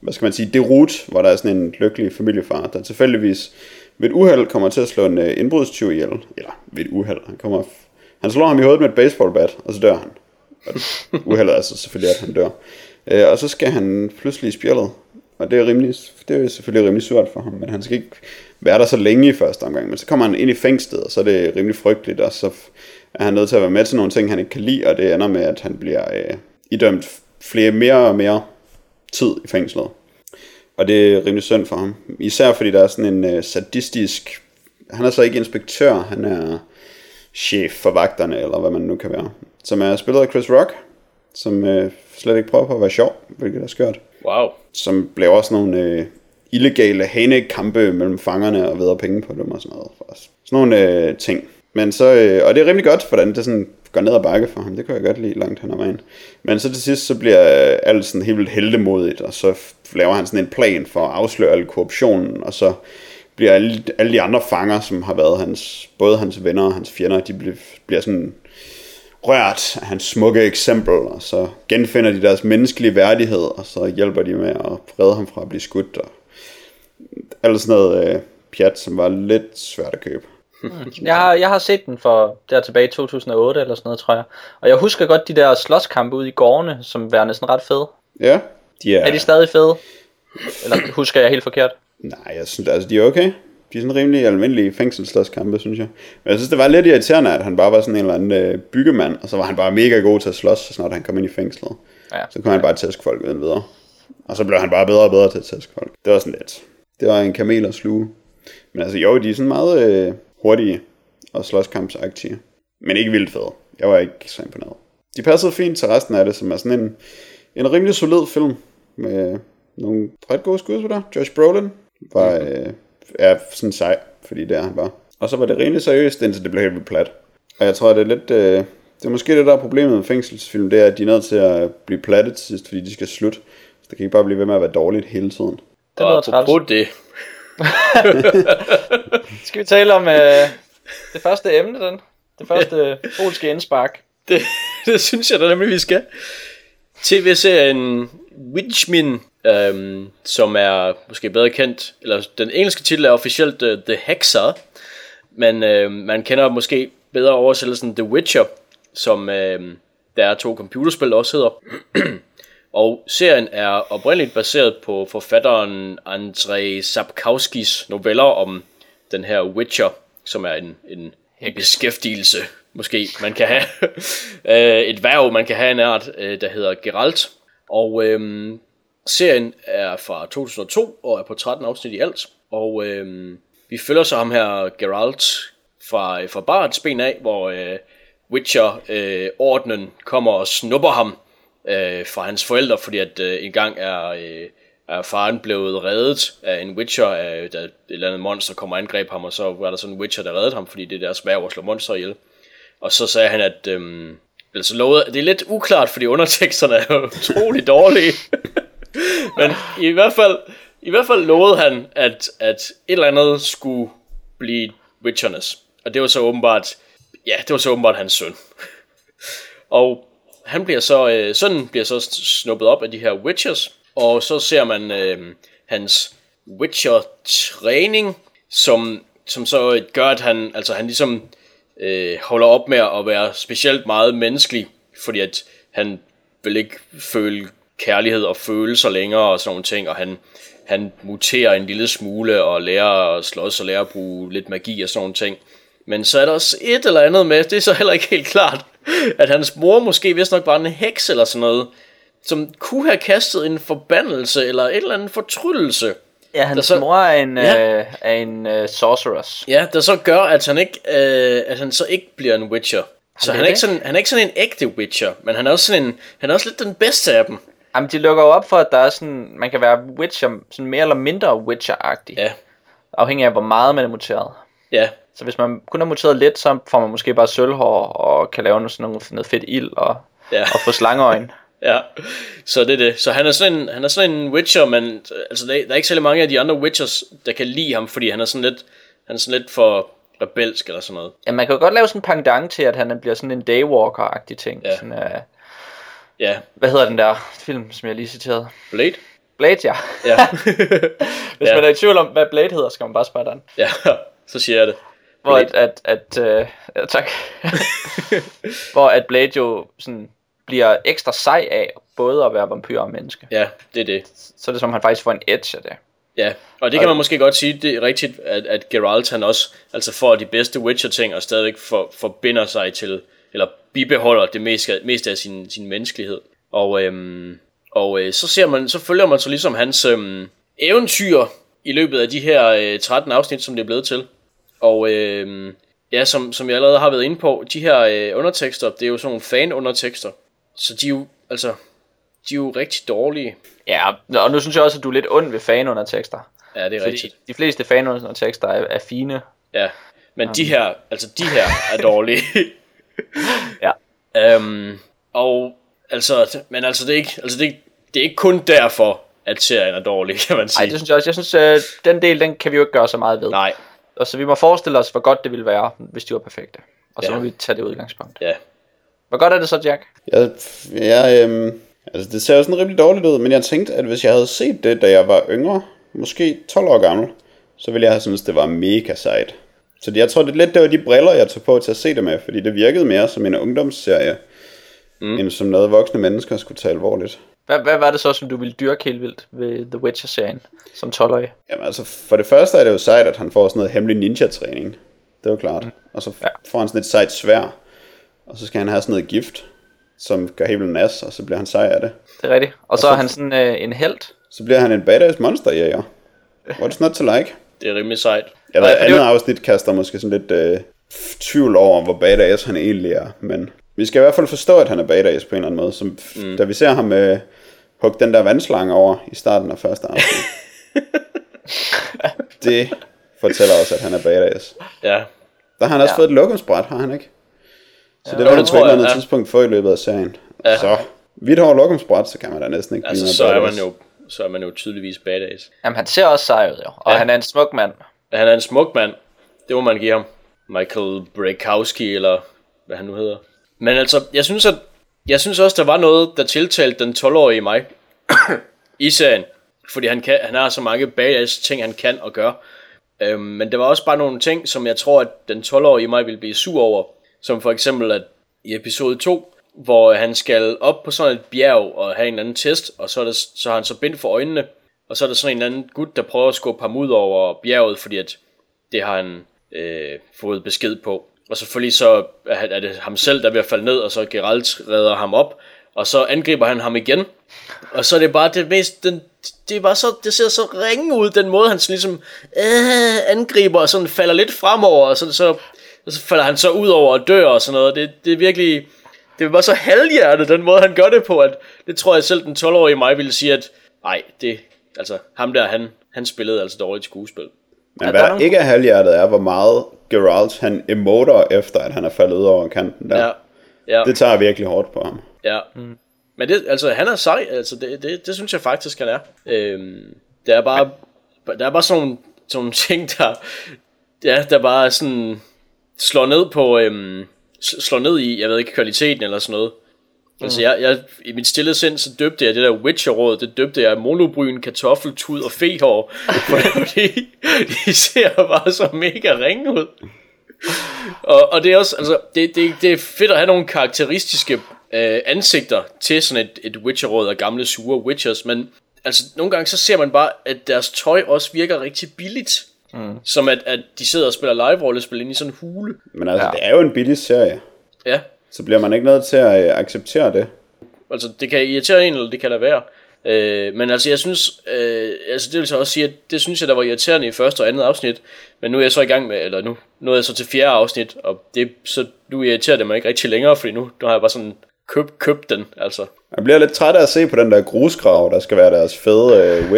hvad skal man sige, det derut, hvor der er sådan en lykkelig familiefar, der tilfældigvis ved et uheld kommer til at slå en øh, indbrudstyv ihjel. Eller ved et uheld. Han, kommer, han slår ham i hovedet med et baseballbat, og så dør han. Og uheldet er så selvfølgelig, at han dør. Øh, og så skal han pludselig i spjældet. Og det er, rimelig, det er selvfølgelig rimelig surt for ham, men han skal ikke være der så længe i første omgang. Men så kommer han ind i fængslet, og så er det rimelig frygteligt, og så er han nødt til at være med til nogle ting, han ikke kan lide, og det ender med, at han bliver øh, idømt flere, mere og mere tid i fængslet. Og det er rimelig synd for ham. Især fordi der er sådan en øh, sadistisk... Han er så ikke inspektør, han er chef for vagterne, eller hvad man nu kan være. Som er spillet af Chris Rock, som øh, slet ikke prøver på at være sjov, hvilket er skørt wow. Som blev sådan nogle øh, illegale hanekampe mellem fangerne og vedder penge på dem og sådan noget. Sådan nogle øh, ting. Men så, øh, og det er rimelig godt, hvordan det sådan går ned ad bakke for ham. Det kan jeg godt lide langt hen ad vejen. Men så til sidst, så bliver alt sådan helt vildt heldemodigt, og så laver han sådan en plan for at afsløre al korruptionen, og så bliver alle, alle de andre fanger, som har været hans, både hans venner og hans fjender, de bliver, bliver sådan rørt af hans smukke eksempel, og så genfinder de deres menneskelige værdighed, og så hjælper de med at redde ham fra at blive skudt, og alt sådan noget øh, pjat, som var lidt svært at købe. Jeg har, jeg har set den for der tilbage i 2008 eller sådan noget, tror jeg. Og jeg husker godt de der slåskampe ude i gårdene, som værende sådan ret fede. Ja, de er, Er de stadig fede? Eller husker jeg helt forkert? nej, jeg synes, altså, de er okay. De er sådan rimelig almindelige fængselsslåskampe, synes jeg. Men jeg synes, det var lidt irriterende, at han bare var sådan en eller anden øh, byggemand, og så var han bare mega god til at slås, så snart han kom ind i fængslet. Ja. Så kunne han bare tæske folk uden videre. Og så blev han bare bedre og bedre til at tæske folk. Det var sådan lidt. Det var en kamel at sluge. Men altså jo, de er sådan meget øh, hurtige og slåskampsagtige. Men ikke vildt fede. Jeg var ikke så imponeret. De passede fint til resten af det, som er sådan en, en rimelig solid film. Med nogle ret gode skuespillere. Josh Brolin var, øh, er sådan sej, fordi det er han bare. Og så var det rimelig seriøst, indtil det blev helt plat. Og jeg tror, det er lidt... Øh, det er måske det, der er problemet med fængselsfilm, det er, at de er nødt til at blive plattet til sidst, fordi de skal slutte. Så det kan ikke bare blive ved med at være dårligt hele tiden. Det Og træls. apropos det, Skal vi tale om øh, det første emne, den? Det første polske indspark. det, det synes jeg da nemlig, vi skal. TV-serien Witchmin, øhm, som er måske bedre kendt, eller den engelske titel er officielt uh, The Hexer, men øh, man kender måske bedre oversættelsen The Witcher, som øh, der er to computerspil, der også hedder. Og serien er oprindeligt baseret på forfatteren Andrzej Sapkowskis noveller om den her Witcher, som er en, en, en beskæftigelse, måske man kan have. Øh, et værv, man kan have en art, øh, der hedder Geralt. Og øhm, serien er fra 2002 og er på 13 afsnit i alt. Og øh, vi følger så ham her Geralt fra, øh, fra barns ben af, hvor øh, Witcher-ordenen kommer og snupper ham øh, fra hans forældre, fordi at øh, engang er, øh, er faren blevet reddet af en Witcher, af, da et eller andet monster kommer og angreb ham, og så var der sådan en Witcher, der reddede ham, fordi det er deres værv at slå monster ihjel. Og så sagde han, at øh, altså lovede, det er lidt uklart, fordi underteksterne er utrolig dårlige. Men i hvert fald, i hvert fald lovede han, at, at et eller andet skulle blive Witchernes. Og det var så åbenbart, ja, det var så åbenbart hans søn. og han bliver så, øh, sønnen bliver så snuppet op af de her Witchers, og så ser man øh, hans Witcher-træning, som, som så øh, gør, at han, altså han ligesom øh, holder op med at være specielt meget menneskelig, fordi at han vil ikke føle kærlighed og følelser længere og sådan nogle ting, og han, han muterer en lille smule og lærer at slås og lærer at bruge lidt magi og sådan nogle ting. Men så er der også et eller andet med, det er så heller ikke helt klart, at hans mor måske vist nok var en heks eller sådan noget, som kunne have kastet en forbandelse eller et eller andet fortryllelse. Ja, hans så- mor er en, Ja. øh, er en øh, sorceress. Ja, der så gør, at han ikke, øh, at han så ikke bliver en Witcher. Så er han er, ikke sådan, han er ikke sådan en ægte Witcher, men han er også sådan en, han er også lidt den bedste af dem. Jamen, de lukker jo op for, at der er sådan, man kan være Witcher, sådan mere eller mindre Witcher-agtig. Ja, Afhængig af, hvor meget man er muteret. ja, Så hvis man kun er muteret lidt, så får man måske bare sølvhår og kan lave noget, sådan noget, noget fedt ild og, ja. og få slangeøjne. Ja, så det er det. Så han er sådan en, han er sådan en Witcher, men altså, der, er- der er ikke særlig mange af de andre Witchers, der kan lide ham, fordi han er sådan lidt, han er sådan lidt for rebelsk eller sådan noget. Ja, man kan jo godt lave sådan en pendant til, at han bliver sådan en daywalker-agtig ting. Ja. Sådan, uh, Ja, hvad hedder den der film, som jeg lige citerede? Blade? Blade, ja. Ja, Hvis Ja. man er i tvivl om, hvad Blade hedder, skal man bare spørge den. ja, så siger jeg det. Hvor at, Blade. at, at uh, ja, tak. Hvor at Blade jo sådan bliver ekstra sej af både at være vampyr og menneske. Ja, det er det. Så er det som, han faktisk får en edge af det. Ja, og det kan man måske godt sige, det er rigtigt, at, at Geralt han også altså får de bedste Witcher-ting, og stadigvæk for, forbinder sig til, eller bibeholder det meste, meste af sin, sin menneskelighed. Og, øhm, og øh, så, ser man, så følger man så ligesom hans øhm, eventyr i løbet af de her øh, 13 afsnit, som det er blevet til. Og øh, ja, som, som jeg allerede har været inde på, de her øh, undertekster, det er jo sådan nogle fan-undertekster. Så de er jo, altså, de er jo rigtig dårlige. Ja, og nu synes jeg også, at du er lidt ond ved fanundertekster. Ja, det er Fordi rigtigt. de fleste fanundertekster er, er fine. Ja, men de her, altså de her er dårlige. Ja. øhm, og altså, men altså det er ikke, altså det er, ikke- det er ikke kun derfor, at serien er dårlig, kan man sige. Ej, det synes jeg også. Jeg synes, øh, den del, den kan vi jo ikke gøre så meget ved. Nej, Og så vi må forestille os, hvor godt det ville være, hvis de var perfekte. Og så Ja. må vi tage det udgangspunkt. ja. Hvor godt er det så, Jack? Jeg, jeg, øhm, altså det ser jo sådan rimelig dårligt ud, men jeg tænkte, at hvis jeg havde set det, da jeg var yngre, måske 12 år gammel, så ville jeg have syntes, det var mega sejt. Så jeg tror, det er lidt, det var de briller, jeg tog på til at se det med, fordi det virkede mere som en ungdomsserie, mm. end som noget voksne mennesker skulle tage alvorligt. Hvad, hvad var det så, som du ville dyrke helt vildt ved The Witcher-serien som 12-årig? Jamen altså, for det første er det jo sejt, at han får sådan noget hemmelig ninja-træning. Det er jo klart. Og så Ja. får han sådan et sejt svær, og så skal han have sådan noget gift, som gør helt vildt nas, og så bliver han sej af det. Det er rigtigt. Og så så- er han sådan øh, en held. Så bliver han en badass monster jæger. What's not to like? Det er rimelig sejt. Det andet er jo- afsnit kaster måske sådan lidt øh, tvivl over, hvor badass han egentlig er. Men vi skal i hvert fald forstå, at han er badass på en eller anden måde. Som, mm. Da vi ser ham øh, hugge den der vandslange over i starten af første afsnit. det fortæller os, at han er badass. Ja, Der har han også Ja. fået et lokumsbræt, har han ikke? Så det Jo, var han det på et eller andet ja. tidspunkt få i løbet af serien. Ja. Så vidt over lokumsbræt, så kan man da næsten ikke altså blive så mere er man jo, så er man jo tydeligvis badass. Jamen, han ser også sej ud, jo. Og Ja. han er en smuk mand. Han er en smuk mand. Det må man give ham. Michael Brekowski, eller hvad han nu hedder. Men altså, jeg synes, at, jeg synes også, der var noget, der tiltalte den 12-årige i mig. I serien. Fordi han, kan, han har så mange badass ting, han kan og gør. Øhm, men der var også bare nogle ting, som jeg tror, at den 12-årige i mig ville blive sur over. Som for eksempel, at i episode 2, hvor han skal op på sådan et bjerg og have en eller anden test, og så, er der, så har han så bind for øjnene, og så er der sådan en eller anden gut, der prøver at skubbe ham ud over bjerget, fordi at det har han øh, fået besked på. Og selvfølgelig så er det ham selv, der er ved at falde ned, og så Geralt redder ham op, og så angriber han ham igen. Og så er det bare det mest, den, det, var så, det ser så ringe ud, den måde han sådan ligesom øh, angriber, og sådan falder lidt fremover, og så, så, og så falder han så ud over og dør og sådan noget. Det, det er virkelig, det bare så halvhjertet, den måde han gør det på, at det tror jeg selv den 12-årige mig ville sige, at nej, det, altså ham der, han, han spillede altså dårligt skuespil. Men hvad der der ikke er halvhjertet er, hvor meget Geralt han emoter efter, at han er faldet ud over kanten der. Ja, ja, Det tager virkelig hårdt på ham. ja. Mm. Men det, altså, han er sej, altså, det, det, det synes jeg faktisk, han er. Øhm, det er bare, der er bare sådan nogle, sådan nogle ting, der, ja, der bare sådan slår ned på, øhm, slår ned i, jeg ved ikke, kvaliteten eller sådan noget. Altså jeg, jeg, i mit stille sind, så døbte jeg det der Witcher-råd, det døbte jeg monobryn, kartoffeltud og fehår, fordi de ser bare så mega ringe ud. Og, og det er også, altså, det, det, det er fedt at have nogle karakteristiske øh, ansigter til sådan et, et Witcher-råd af gamle sure Witchers, men altså nogle gange så ser man bare, at deres tøj også virker rigtig billigt. Mm. Som at, at de sidder og spiller live-rollespil inde i sådan en hule. Men altså, Ja. det er jo en billig serie. Ja, Så bliver man ikke nødt til at øh, acceptere det. Altså, det kan irritere en, eller det kan da være. Øh, men altså, jeg synes, øh, altså det vil så også sige, at det synes jeg, der var irriterende i første og andet afsnit. Men nu er jeg så i gang med, eller nu, nu er jeg så til fjerde afsnit, og det, så nu irriterer det mig ikke rigtig længere, fordi nu, nu har jeg bare sådan købt, købt den, altså. Jeg bliver lidt træt af at se på den der grusgrav, der skal være deres fede uh,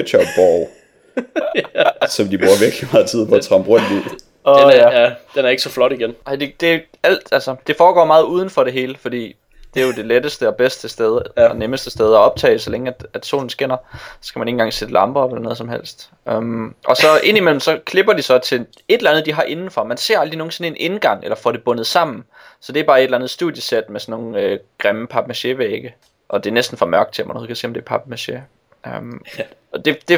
Witcher-ball. Som de bruger virkelig meget tid på at trampe rundt i. Og, Den er, ja, den er ikke så flot igen. Ej, det, det, er alt, altså, det foregår meget uden for det hele, fordi det er jo det letteste og bedste sted, ja. og nemmeste sted at optage, så længe at, at solen skinner. Så skal man ikke engang sætte lamper op eller noget som helst. Um, og så indimellem, så klipper de så til et eller andet, de har indenfor. Man ser aldrig nogensinde en indgang, eller får det bundet sammen. Så det er bare et eller andet studiesæt med sådan nogle øh, grimme papmaché-vægge. Og det er næsten for mørkt til, at man overhovedet kan se, om det er papmaché. Um, og det, det,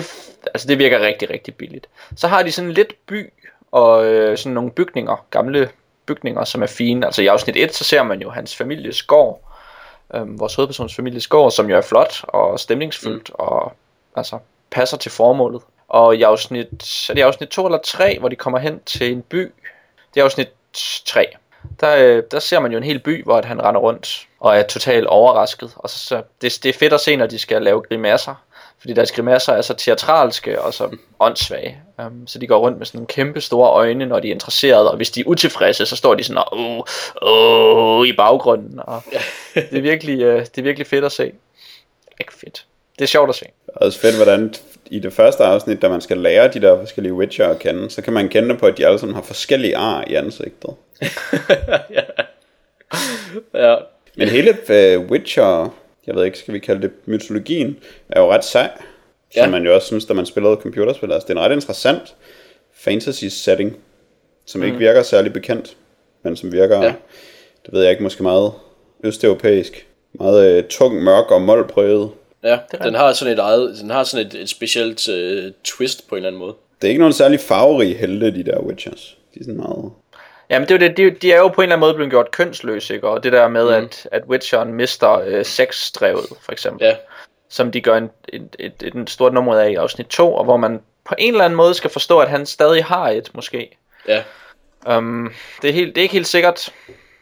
altså det virker rigtig, rigtig billigt. Så har de sådan lidt by, og øh, sådan nogle bygninger, gamle bygninger, som er fine. Altså i afsnit 1, så ser man jo hans families gård, øhm, vores hovedpersons families gård, som jo er flot og stemningsfyldt, mm. og altså passer til formålet. Og i afsnit, er det i afsnit 2 eller 3, hvor de kommer hen til en by, det er afsnit 3, der, øh, der ser man jo en hel by, hvor at han render rundt og er totalt overrasket. Og så, så det, det er fedt at se, når de skal lave grimasser. Fordi deres grimasser er så teatralske og så åndssvage. Um, så de går rundt med sådan nogle kæmpe store øjne, når de er interesserede. Og hvis de er utilfredse, så står de sådan og åh, åh, i baggrunden. Og det, er virkelig, uh, det er virkelig fedt at se. Ikke fedt. Det er sjovt at se. Det er også fedt, hvordan i det første afsnit, da man skal lære de der forskellige Witcher at kende, så kan man kende det på, at de alle sammen har forskellige ar i ansigtet. Ja, Men hele uh, Witcher, jeg ved ikke, skal vi kalde det mytologien, er jo ret sej. Som Ja. man jo også synes, da man spillede computerspil. Altså, det er en ret interessant fantasy setting, som mm. ikke virker særlig bekendt, men som virker, Ja. det ved jeg ikke, måske meget østeuropæisk. Meget uh, tung, mørk og målprøvet. ja den har sådan et eget, den har sådan et, et specielt uh, twist på en eller anden måde. Det er ikke nogen særlig farverige helte, de der Witchers. De er sådan meget... Jamen det er jo det, de, de er jo på en eller anden måde blevet gjort kønsløse, ikke? Og det der med, mm. at, at Witcheren mister øh, sexdrevet, for eksempel. Ja, som de gør en, et, et, et, et stort nummer af i afsnit 2, og hvor man på en eller anden måde skal forstå, at han stadig har et, måske. ja, Um, det, er helt, det er ikke helt sikkert,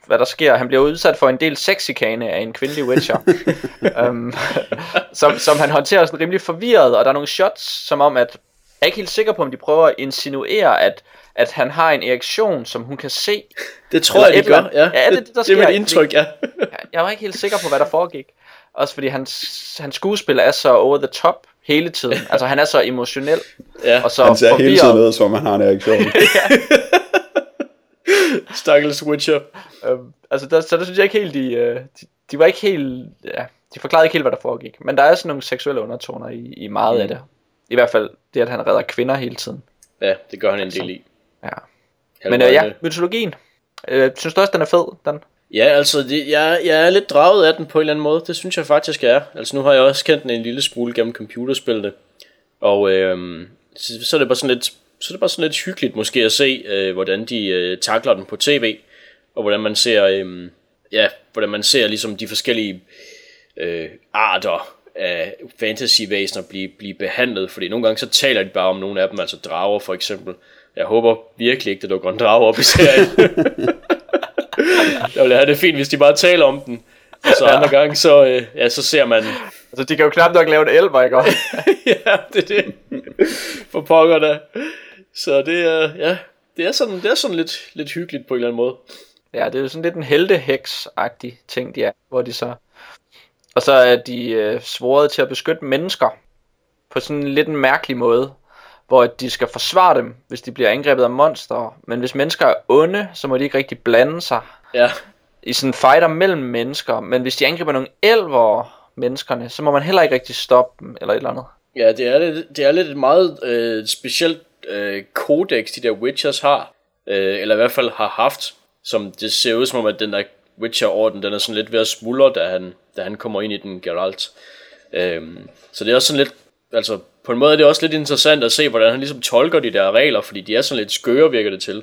hvad der sker. Han bliver udsat for en del sexikane af en kvindelig Witcher, um, som, som han håndterer sådan rimelig forvirret, og der er nogle shots, som om, at jeg er ikke helt sikker på, om de prøver at insinuere, at, at han har en erektion, som hun kan se. det tror jeg, et de gør. Ja, Ja, det det, det, der det er sker. mit indtryk, ja. Jeg var ikke helt sikker på, hvad der foregik. Også fordi hans, hans skuespil er så over the top hele tiden. Altså han er så emotionel. Ja. Og så Han ser hele forvirret. tiden ud, som om han har en reaktion. Stakkels Witcher. Øhm, altså der, så der synes jeg ikke helt, de, øh, de, de var ikke helt, ja, de forklarede ikke helt, hvad der foregik. Men der er sådan nogle seksuelle undertoner i, i meget mm. af det. I hvert fald det, at han redder kvinder hele tiden. Ja, det gør han en del i. Ja. Men øh, ja, mytologien. Øh, synes du også, den er fed? Den? Ja, altså, det, jeg, jeg er lidt draget af den på en eller anden måde. Det synes jeg faktisk er. Altså, nu har jeg også kendt den en lille smule gennem computerspillene. Og øhm, så, så, er det bare sådan lidt, så er det bare sådan lidt hyggeligt måske at se, øh, hvordan de øh, takler den på tv. Og hvordan man ser, øh, ja, hvordan man ser ligesom de forskellige øh, arter af fantasyvæsener blive, blive behandlet. Fordi nogle gange så taler de bare om nogle af dem, altså drager for eksempel. Jeg håber virkelig ikke, det dukker en drage op i serien. Jeg ville have det fint, hvis de bare taler om den. Og så andre gange, så, øh, ja, så ser man... Altså de kan jo knap nok lave en elver, ikke? ja, det er det. For pokker da. Så det er, ja, det, er sådan, det er sådan lidt, lidt hyggeligt på en eller anden måde. Ja, det er jo sådan lidt en helteheks-agtig ting, de er, hvor de så... Og så er de øh, svoret til at beskytte mennesker på sådan en lidt en mærkelig måde, hvor de skal forsvare dem, hvis de bliver angrebet af monstre. Men hvis mennesker er onde, så må de ikke rigtig blande sig Ja, i sådan fighter mellem mennesker. Men hvis de angriber nogle elver menneskerne, så må man heller ikke rigtig stoppe dem, eller et eller andet. ja det, er lidt, det er lidt et meget øh, specielt øh, kodex, de der Witchers har. Øh, eller i hvert fald har haft. Som det ser ud som om, at den der Witcher-orden, den er sådan lidt ved at smuldre, da han, da han kommer ind i den Geralt. Øhm, så det er også sådan lidt, altså på en måde er det også lidt interessant at se, hvordan han ligesom tolker de der regler, fordi de er sådan lidt skøre, virker det til.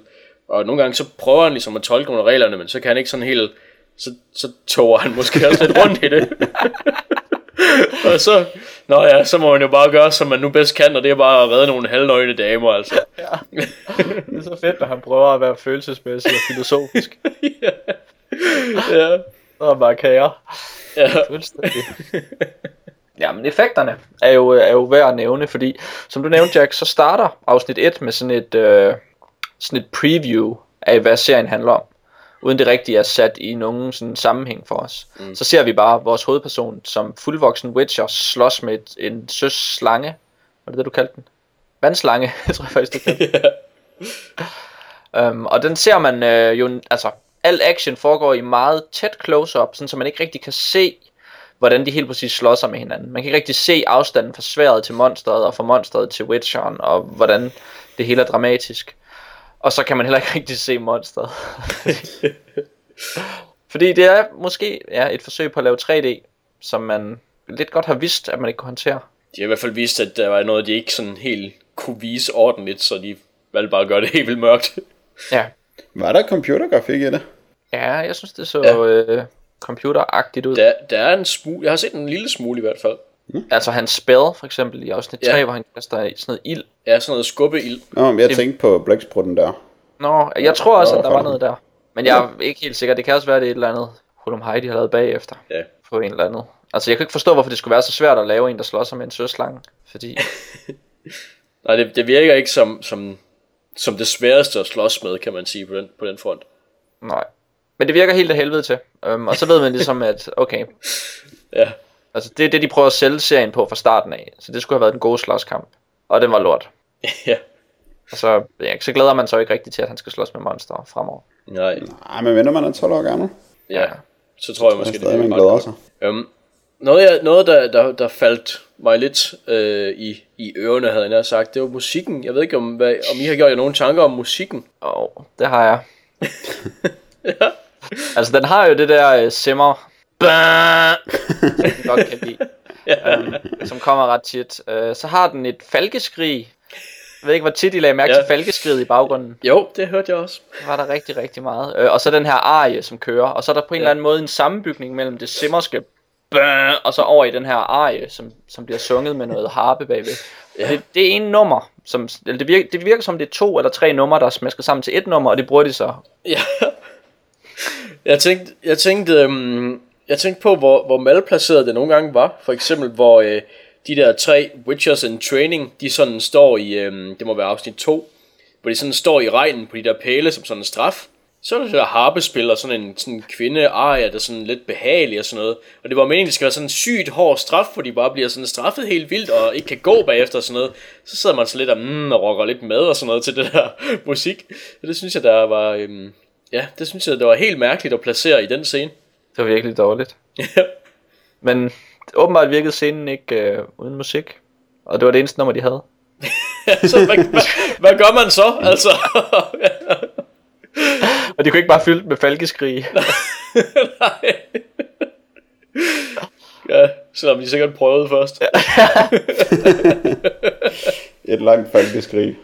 Og nogle gange så prøver han ligesom at tolke nogle af reglerne, men så kan han ikke sådan helt, så, så toger han måske også lidt rundt i det. og så, nå ja, så må man jo bare gøre, som man nu bedst kan, og det er bare at redde nogle halvnøgne damer, altså. Det er så fedt, når han prøver at være følelsesmæssig og filosofisk. ja, Og bare kære. ja, Fuldstændig. Ja, men effekterne er jo, er jo værd at nævne, fordi som du nævnte, Jack, så starter afsnit 1 med sådan et, øh, sådan et preview af, hvad serien handler om. Uden det rigtigt er sat i nogen sådan sammenhæng for os. Mm. Så ser vi bare vores hovedperson som fuldvoksen Witcher slås med et, en søs slange. Var det det, du kaldte den? Vandslange, tror jeg faktisk, du kaldte den. Um, og den ser man øh, jo, altså, al action foregår i meget tæt close-up, sådan, så man ikke rigtig kan se, hvordan de helt præcis slår sig med hinanden. Man kan ikke rigtig se afstanden fra sværet til monstret, og fra monstret til Witcheren, og hvordan det hele er dramatisk. Og så kan man heller ikke rigtig se monstret. Fordi det er måske ja, et forsøg på at lave 3D, som man lidt godt har vidst, at man ikke kunne håndtere. De har i hvert fald vist, at der var noget, de ikke sådan helt kunne vise ordentligt, så de valgte bare at gøre det helt vildt mørkt. Ja, Var der computergrafik i det? ja jeg synes, det så Ja. øh, computeragtigt ud. Der, der er en smule, jeg har set en lille smule i hvert fald. Altså hans spell, for eksempel i afsnit Ja. 3, hvor han kaster sådan noget ild. Ja, sådan noget skubbeild. Nå, men jeg Det- tænkte på blæksprutten der. Nå, jeg tror også, at der var noget der. Men jeg er ikke helt sikker. Det kan også være, det er et eller andet Hulum Heidi har lavet bagefter. Ja. På en eller anden. Altså, jeg kan ikke forstå, hvorfor det skulle være så svært at lave en, der slår sig med en søslange. Fordi, Nej, det, det virker ikke som, som, som det sværeste at slås med, kan man sige, på den, på den front. nej. Men det virker helt af helvede til. Um, og så ved man ligesom, at okay, Ja, altså det er det, de prøver at sælge serien på fra starten af. Så det skulle have været den gode slåskamp. Og den var lort. ja. Og så, ja, så glæder man sig ikke rigtigt til, at han skal slås med monster fremover. Nej, Nej, men venter man er 12 år gammel. ja. Så tror jeg Måske måske, det stadig, man glæder godt. sig. Um, noget, jeg, noget der, der, der faldt mig lidt øh, i, i ørerne, havde jeg sagt, det var musikken. Jeg ved ikke, om, hvad, om I har gjort jer nogle tanker om musikken. Og det har jeg. Altså, den har jo det der uh, simmer, som godt kan lide, um, som kommer ret tit. Uh, så har den et falkeskrig. Jeg ved ikke, hvor tit I lagde mærke Ja. til falkeskriget i baggrunden. Jo, det hørte jeg også. Der var der rigtig, rigtig meget. Uh, og så den her arie, som kører. Og så er der på en eller anden måde en sammenbygning mellem det simmerske og så over i den her arie, som, som bliver sunget med noget harpe bagved. Ja. Det, det er en nummer, som, eller det, virker, det virker som det er to eller tre numre, der er smasket sammen til et nummer, og det bruger de så Ja. Jeg tænkte, jeg tænkte, øhm, jeg tænkte på, hvor, hvor malplaceret det nogle gange var. For eksempel, hvor øh, de der tre Witchers in Training, de sådan står i, øhm, det må være afsnit 2, hvor de sådan står i regnen på de der pæle som sådan en straf. Så er der det der harpespil og sådan en sådan kvinde aria, der er sådan lidt behagelig og sådan noget. Og det var meningen, det skal være sådan en sygt hård straf, hvor de bare bliver sådan straffet helt vildt og ikke kan gå bagefter og sådan noget. Så sidder man så lidt og, mm, og rocker lidt med og sådan noget til det der musik. Så det synes jeg, der var, øhm, ja, det synes jeg, det var helt mærkeligt at placere i den scene. Det var virkelig dårligt. Men åbenbart virkede scenen ikke øh, uden musik. Og det var det eneste nummer, de havde. så hvad, hvad, hvad gør man så? Altså, Og de kunne ikke bare fylde med falkeskrig. nej. Ja, selvom de sikkert prøvede først. Ja. Et langt falkeskrig.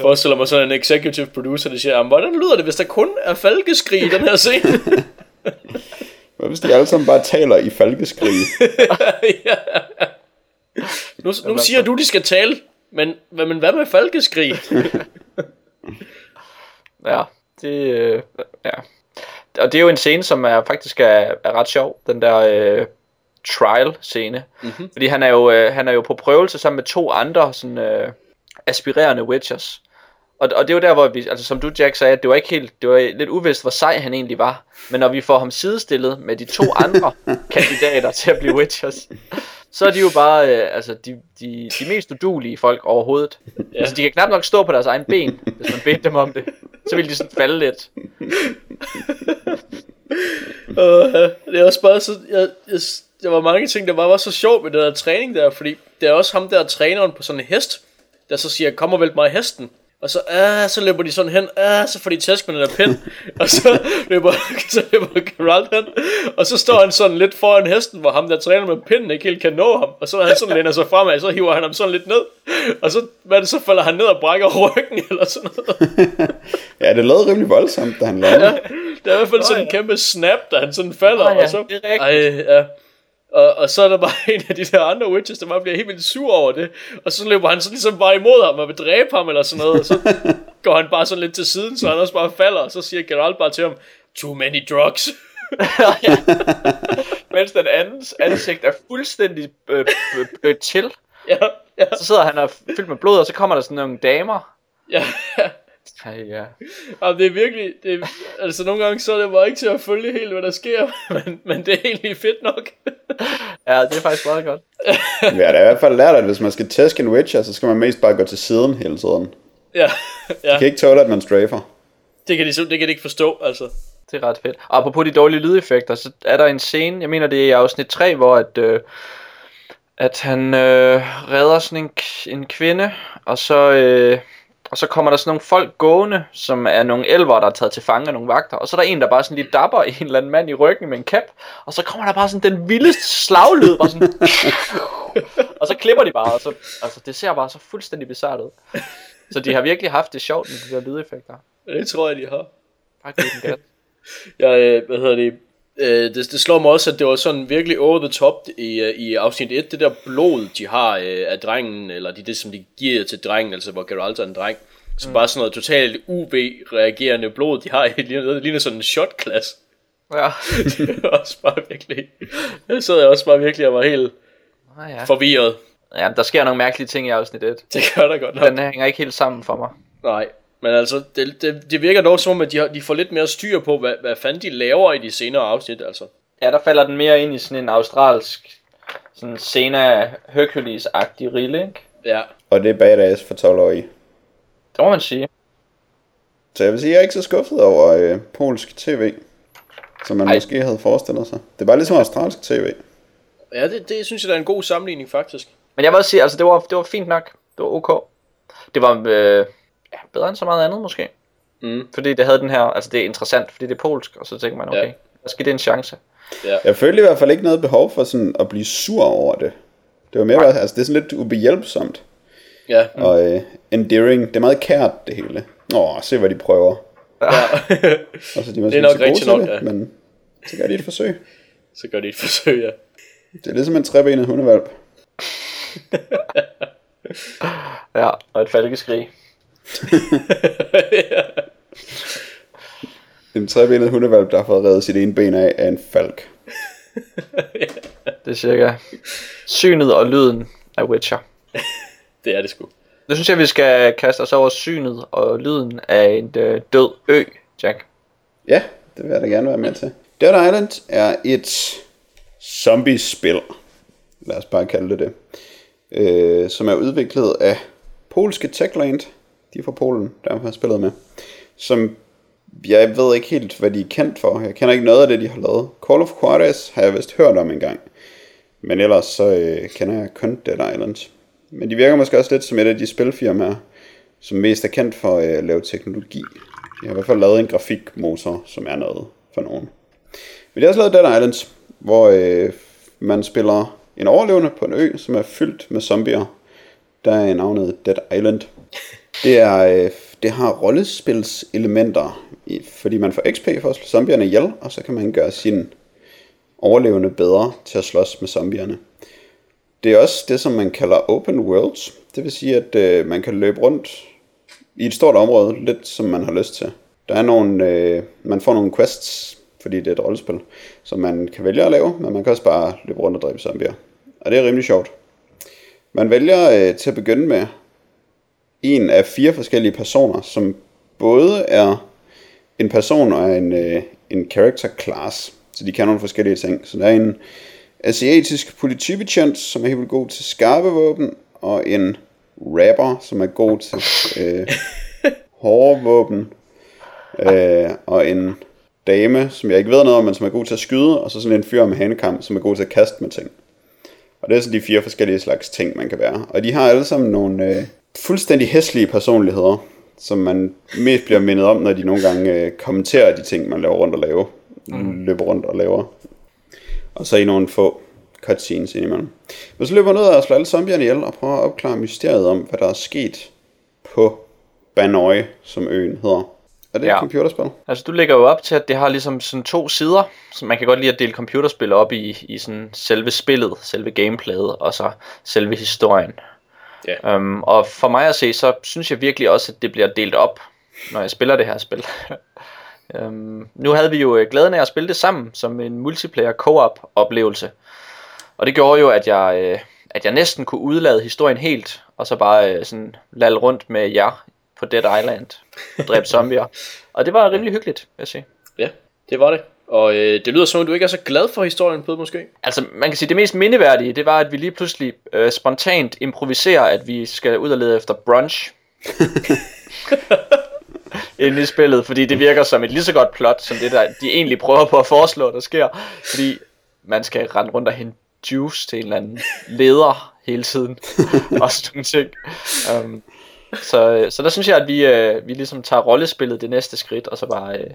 Forestiller mig sådan en executive producer, der siger, "Jamen, hvordan lyder det, hvis der kun er falkeskrig i den her scene? Hvad hvis de alle sammen bare taler i falkeskrig? ja. Nu, nu siger du, de skal tale, men, hvad- men hvad med falkeskrig? Ja, det, øh, ja. Og det er jo en scene, som er faktisk er, er ret sjov, den der øh, trial scene. Mm-hmm. Fordi han er, jo, øh, han er jo på prøvelse sammen med to andre sådan, øh, aspirerende Witchers. Og, og det var der, hvor vi, altså som du Jack sagde, at det var ikke helt, det var lidt uvist, hvor sej han egentlig var. Men når vi får ham sidestillet med de to andre kandidater til at blive Witchers, så er de jo bare øh, altså de, de, de mest udulige folk overhovedet. Ja. Altså de kan knap nok stå på deres egen ben, hvis man bedte dem om det. Så vil de sådan falde lidt. Uh, det er også bare så... Jeg, jeg, der var mange ting, der bare var så sjovt med den der træning der, fordi det er også ham der træneren på sådan en hest, der så siger, kom og vælt mig i hesten. Og så, ah, så løber de sådan hen, ah, så får de tæsk med den der pind, og så løber, så løber Geralt hen, og så står han sådan lidt foran hesten, hvor ham der træner med pinden ikke helt kan nå ham, og så er han sådan læner sig fremad, så hiver han ham sådan lidt ned, og så, hvad det, så falder han ned og brækker ryggen, eller sådan noget. ja, det lød rimelig voldsomt, da han lavede. Ja, der er i hvert fald sådan en kæmpe snap, da han sådan falder, Nå ja, og så, det er rigtigt. ej, ja. Og, og så er der bare en af de der andre witches, der bare bliver helt vildt sur over det. Og så løber han så ligesom bare imod ham og vil dræbe ham eller sådan noget. Og så går han bare sådan lidt til siden, så han også bare falder. Og så siger Geralt bare til ham, too many drugs. Mens den andens ansigt er fuldstændig øh, øh, øh, til. ja, ja, Så sidder han og fyldt med blod, og så kommer der sådan nogle damer. ja. Ej, ja. Jamen, det er virkelig, det er, altså nogle gange så er det bare ikke til at følge helt, hvad der sker, men, men det er egentlig fedt nok. ja, det er faktisk meget godt. Vi har da i hvert fald lært, at hvis man skal tæske en Witcher, så skal man mest bare gå til siden hele tiden. ja, ja. Jeg kan ikke tåle, at man strafer. Det kan de, det kan de ikke forstå, altså. Det er ret fedt. Og apropos de dårlige lydeffekter, så er der en scene, jeg mener det er i afsnit 3, hvor at, øh, at han øh, redder sådan en, en kvinde, og så, øh, og så kommer der sådan nogle folk gående, som er nogle elver, der er taget til fange af nogle vagter, og så er der en, der bare sådan lige dapper en eller anden mand i ryggen med en cap, og så kommer der bare sådan den vildeste slaglyd, bare sådan, og så klipper de bare, og så, altså det ser bare så fuldstændig bizarrt ud. Så de har virkelig haft det sjovt med de der lydeffekter. Det tror jeg, de har. Faktisk en gat. Jeg, øh, hvad hedder det, øh, det, det slår mig også, at det var sådan virkelig over the top i, øh, i afsnit 1, det der blod, de har øh, af drengen, eller det, det som de giver til drengen, altså hvor Geralt er en dreng, som mm. bare sådan noget totalt UV-reagerende blod, de har, det ligner, det ligner sådan en shotglas. Ja. det er også bare virkelig, jeg sad jeg også bare virkelig og var helt Ah, ja. forvirret. Ja, der sker nogle mærkelige ting i afsnit 1. Det gør der godt nok. Den hænger ikke helt sammen for mig. Nej, men altså, det, det, det virker dog som om, at de, har, de får lidt mere styr på, hvad, hvad fanden de laver i de senere afsnit, altså. Ja, der falder den mere ind i sådan en australsk, sådan Sena Hercules-agtig rille, ikke? Ja, Og det er badass for 12 år i. Det må man sige. Så jeg vil sige, at jeg er ikke så skuffet over øh, polsk tv, som man Ej. Måske havde forestillet sig. Det er bare ligesom australsk tv. ja det, det synes jeg, der er en god sammenligning, faktisk. Men jeg vil også sige, altså det var, det var fint nok. Det var ok. Det var øh, ja, bedre end så meget andet, måske. Mm. Fordi det havde den her, altså det er interessant, fordi det er polsk, og så tænker man, okay, Ja. ja. lad os give det en chance. Jeg følte i hvert fald ikke noget behov for sådan at blive sur over det. Det var mere bare, altså det er sådan lidt ubehjælpsomt. Ja, Mm. Og øh, endearing, det er meget kært det hele. Åh, se hvad de prøver. ja. Og så de er Det er nok rigtigt nok, det, ja. men så gør de et forsøg. så gør de et forsøg, ja. Det er ligesom en trebenet hundevalp. Ja, og et falkeskrig. En trebenet hundevalp, der har fået reddet sit ene ben af, af en falk. Det er cirka synet og lyden af Witcher. Det er det sgu. Nu synes jeg, vi skal kaste os over synet og lyden af en øh, død ø, Jack. Ja, det vil jeg da gerne være med til. Dead Island er et zombiespil, lad os bare kalde det det, øh, som er udviklet af polske Techland, de er fra Polen, der har spillet med, som jeg ved ikke helt, hvad de er kendt for. Jeg kender ikke noget af det, de har lavet. Call of Juarez har jeg vist hørt om engang. men ellers så øh, kender jeg kun Dead Island. Men de virker måske også lidt som et af de spilfirmaer, som mest er kendt for øh, at lave teknologi. De har i hvert fald lavet en grafikmotor, som er noget for nogen. Men de har også lavet Dead Island, hvor øh, man spiller en overlevende på en ø, som er fyldt med zombier. Der er navnet Dead Island. Det, er, øh, det har rollespilselementer, fordi man får XP for at slå zombierne ihjel, og så kan man gøre sin overlevende bedre til at slås med zombierne. Det er også det, som man kalder open worlds. Det vil sige, at øh, man kan løbe rundt i et stort område, lidt som man har lyst til. Der er nogle, øh, man får nogle quests, fordi det er et rollespil, som man kan vælge at lave, men man kan også bare løbe rundt og dræbe zombier. Og det er rimelig sjovt. Man vælger øh, til at begynde med en af fire forskellige personer, som både er en person og en, øh, en character class. Så de kan nogle forskellige ting. Så der er en asiatisk politibetjent, som er helt vildt god til skarpe våben, og en rapper, som er god til øh, hårde våben, øh, og en dame, som jeg ikke ved noget om, men som er god til at skyde, og så sådan en fyr med hanekamp, som er god til at kaste med ting. Og det er så de fire forskellige slags ting, man kan være. Og de har alle sammen nogle øh, fuldstændig hæslige personligheder, som man mest bliver mindet om, når de nogle gange øh, kommenterer de ting, man laver rundt og laver. Mm. Løber rundt og laver. Og så i nogle få cutscenes indimellem. Men så løber ned og slår alle zombierne ihjel og prøver at opklare mysteriet om, hvad der er sket på Banoi, som øen hedder. Er det. Ja. et computerspil? Altså, du lægger jo op til, at det har ligesom sådan to sider, så man kan godt lide at dele computerspil op i, i sådan selve spillet, selve gameplayet, og så selve historien. Ja. Um, og for mig at se, så synes jeg virkelig også, at det bliver delt op, når jeg spiller det her spil. um, nu havde vi jo øh, glæden af at spille det sammen, som en multiplayer co-op oplevelse. Og det gjorde jo, at jeg, øh, at jeg næsten kunne udlade historien helt, og så bare øh, sådan lade rundt med jer på Dead Island og dræbe zombier. Og det var rimelig hyggeligt, vil jeg sige. Ja, det var det. Og øh, det lyder som om, du ikke er så glad for historien på det måske. Altså, man kan sige, det mest mindeværdige, det var, at vi lige pludselig øh, spontant improviserer, at vi skal ud og lede efter brunch. Inde i spillet, fordi det virker som et lige så godt plot, som det der, de egentlig prøver på at foreslå, der sker. Fordi man skal rende rundt og hente juice til en eller anden leder hele tiden. og sådan nogle ting. Um, så, så der synes jeg, at vi, øh, vi ligesom tager rollespillet det næste skridt, og så bare, øh,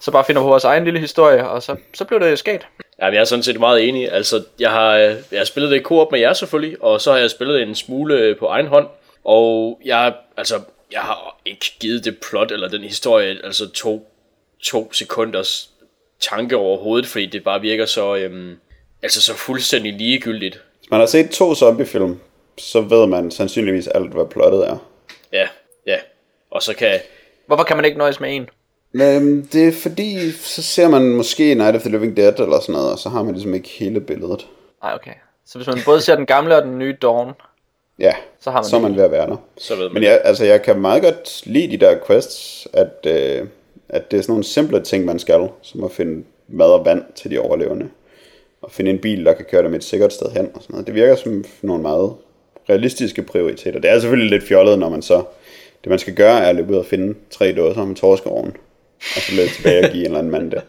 så bare finder på vores egen lille historie, og så, så blev det sket. Ja, jeg er sådan set meget enig. Altså, jeg har, øh, jeg har spillet det i co-op med jer selvfølgelig, og så har jeg spillet en smule øh, på egen hånd. Og jeg, altså, jeg har ikke givet det plot eller den historie, altså to, to sekunders tanke overhovedet, fordi det bare virker så, øhm, altså så fuldstændig ligegyldigt. Hvis man har set to zombiefilm, så ved man sandsynligvis alt, hvad plottet er. Ja, ja. Og så kan, Hvorfor kan man ikke nøjes med en? Men det er fordi, så ser man måske Night of the Living Dead eller sådan noget, og så har man ligesom ikke hele billedet. Nej, okay. Så hvis man både ser den gamle og den nye Dawn, Ja, Så har man så er man ved at være der. så ved man. Men jeg, altså, jeg kan meget godt lide de der quests, at, øh, at det er sådan nogle simple ting, man skal, som at finde mad og vand til de overlevende, og finde en bil, der kan køre dem et sikkert sted hen, og sådan noget. Det virker som nogle meget realistiske prioriteter. Det er selvfølgelig lidt fjollet, når man så, det man skal gøre, er at løbe ud og finde tre dåser med torskeovn, og så løbe tilbage og give en eller anden mand det.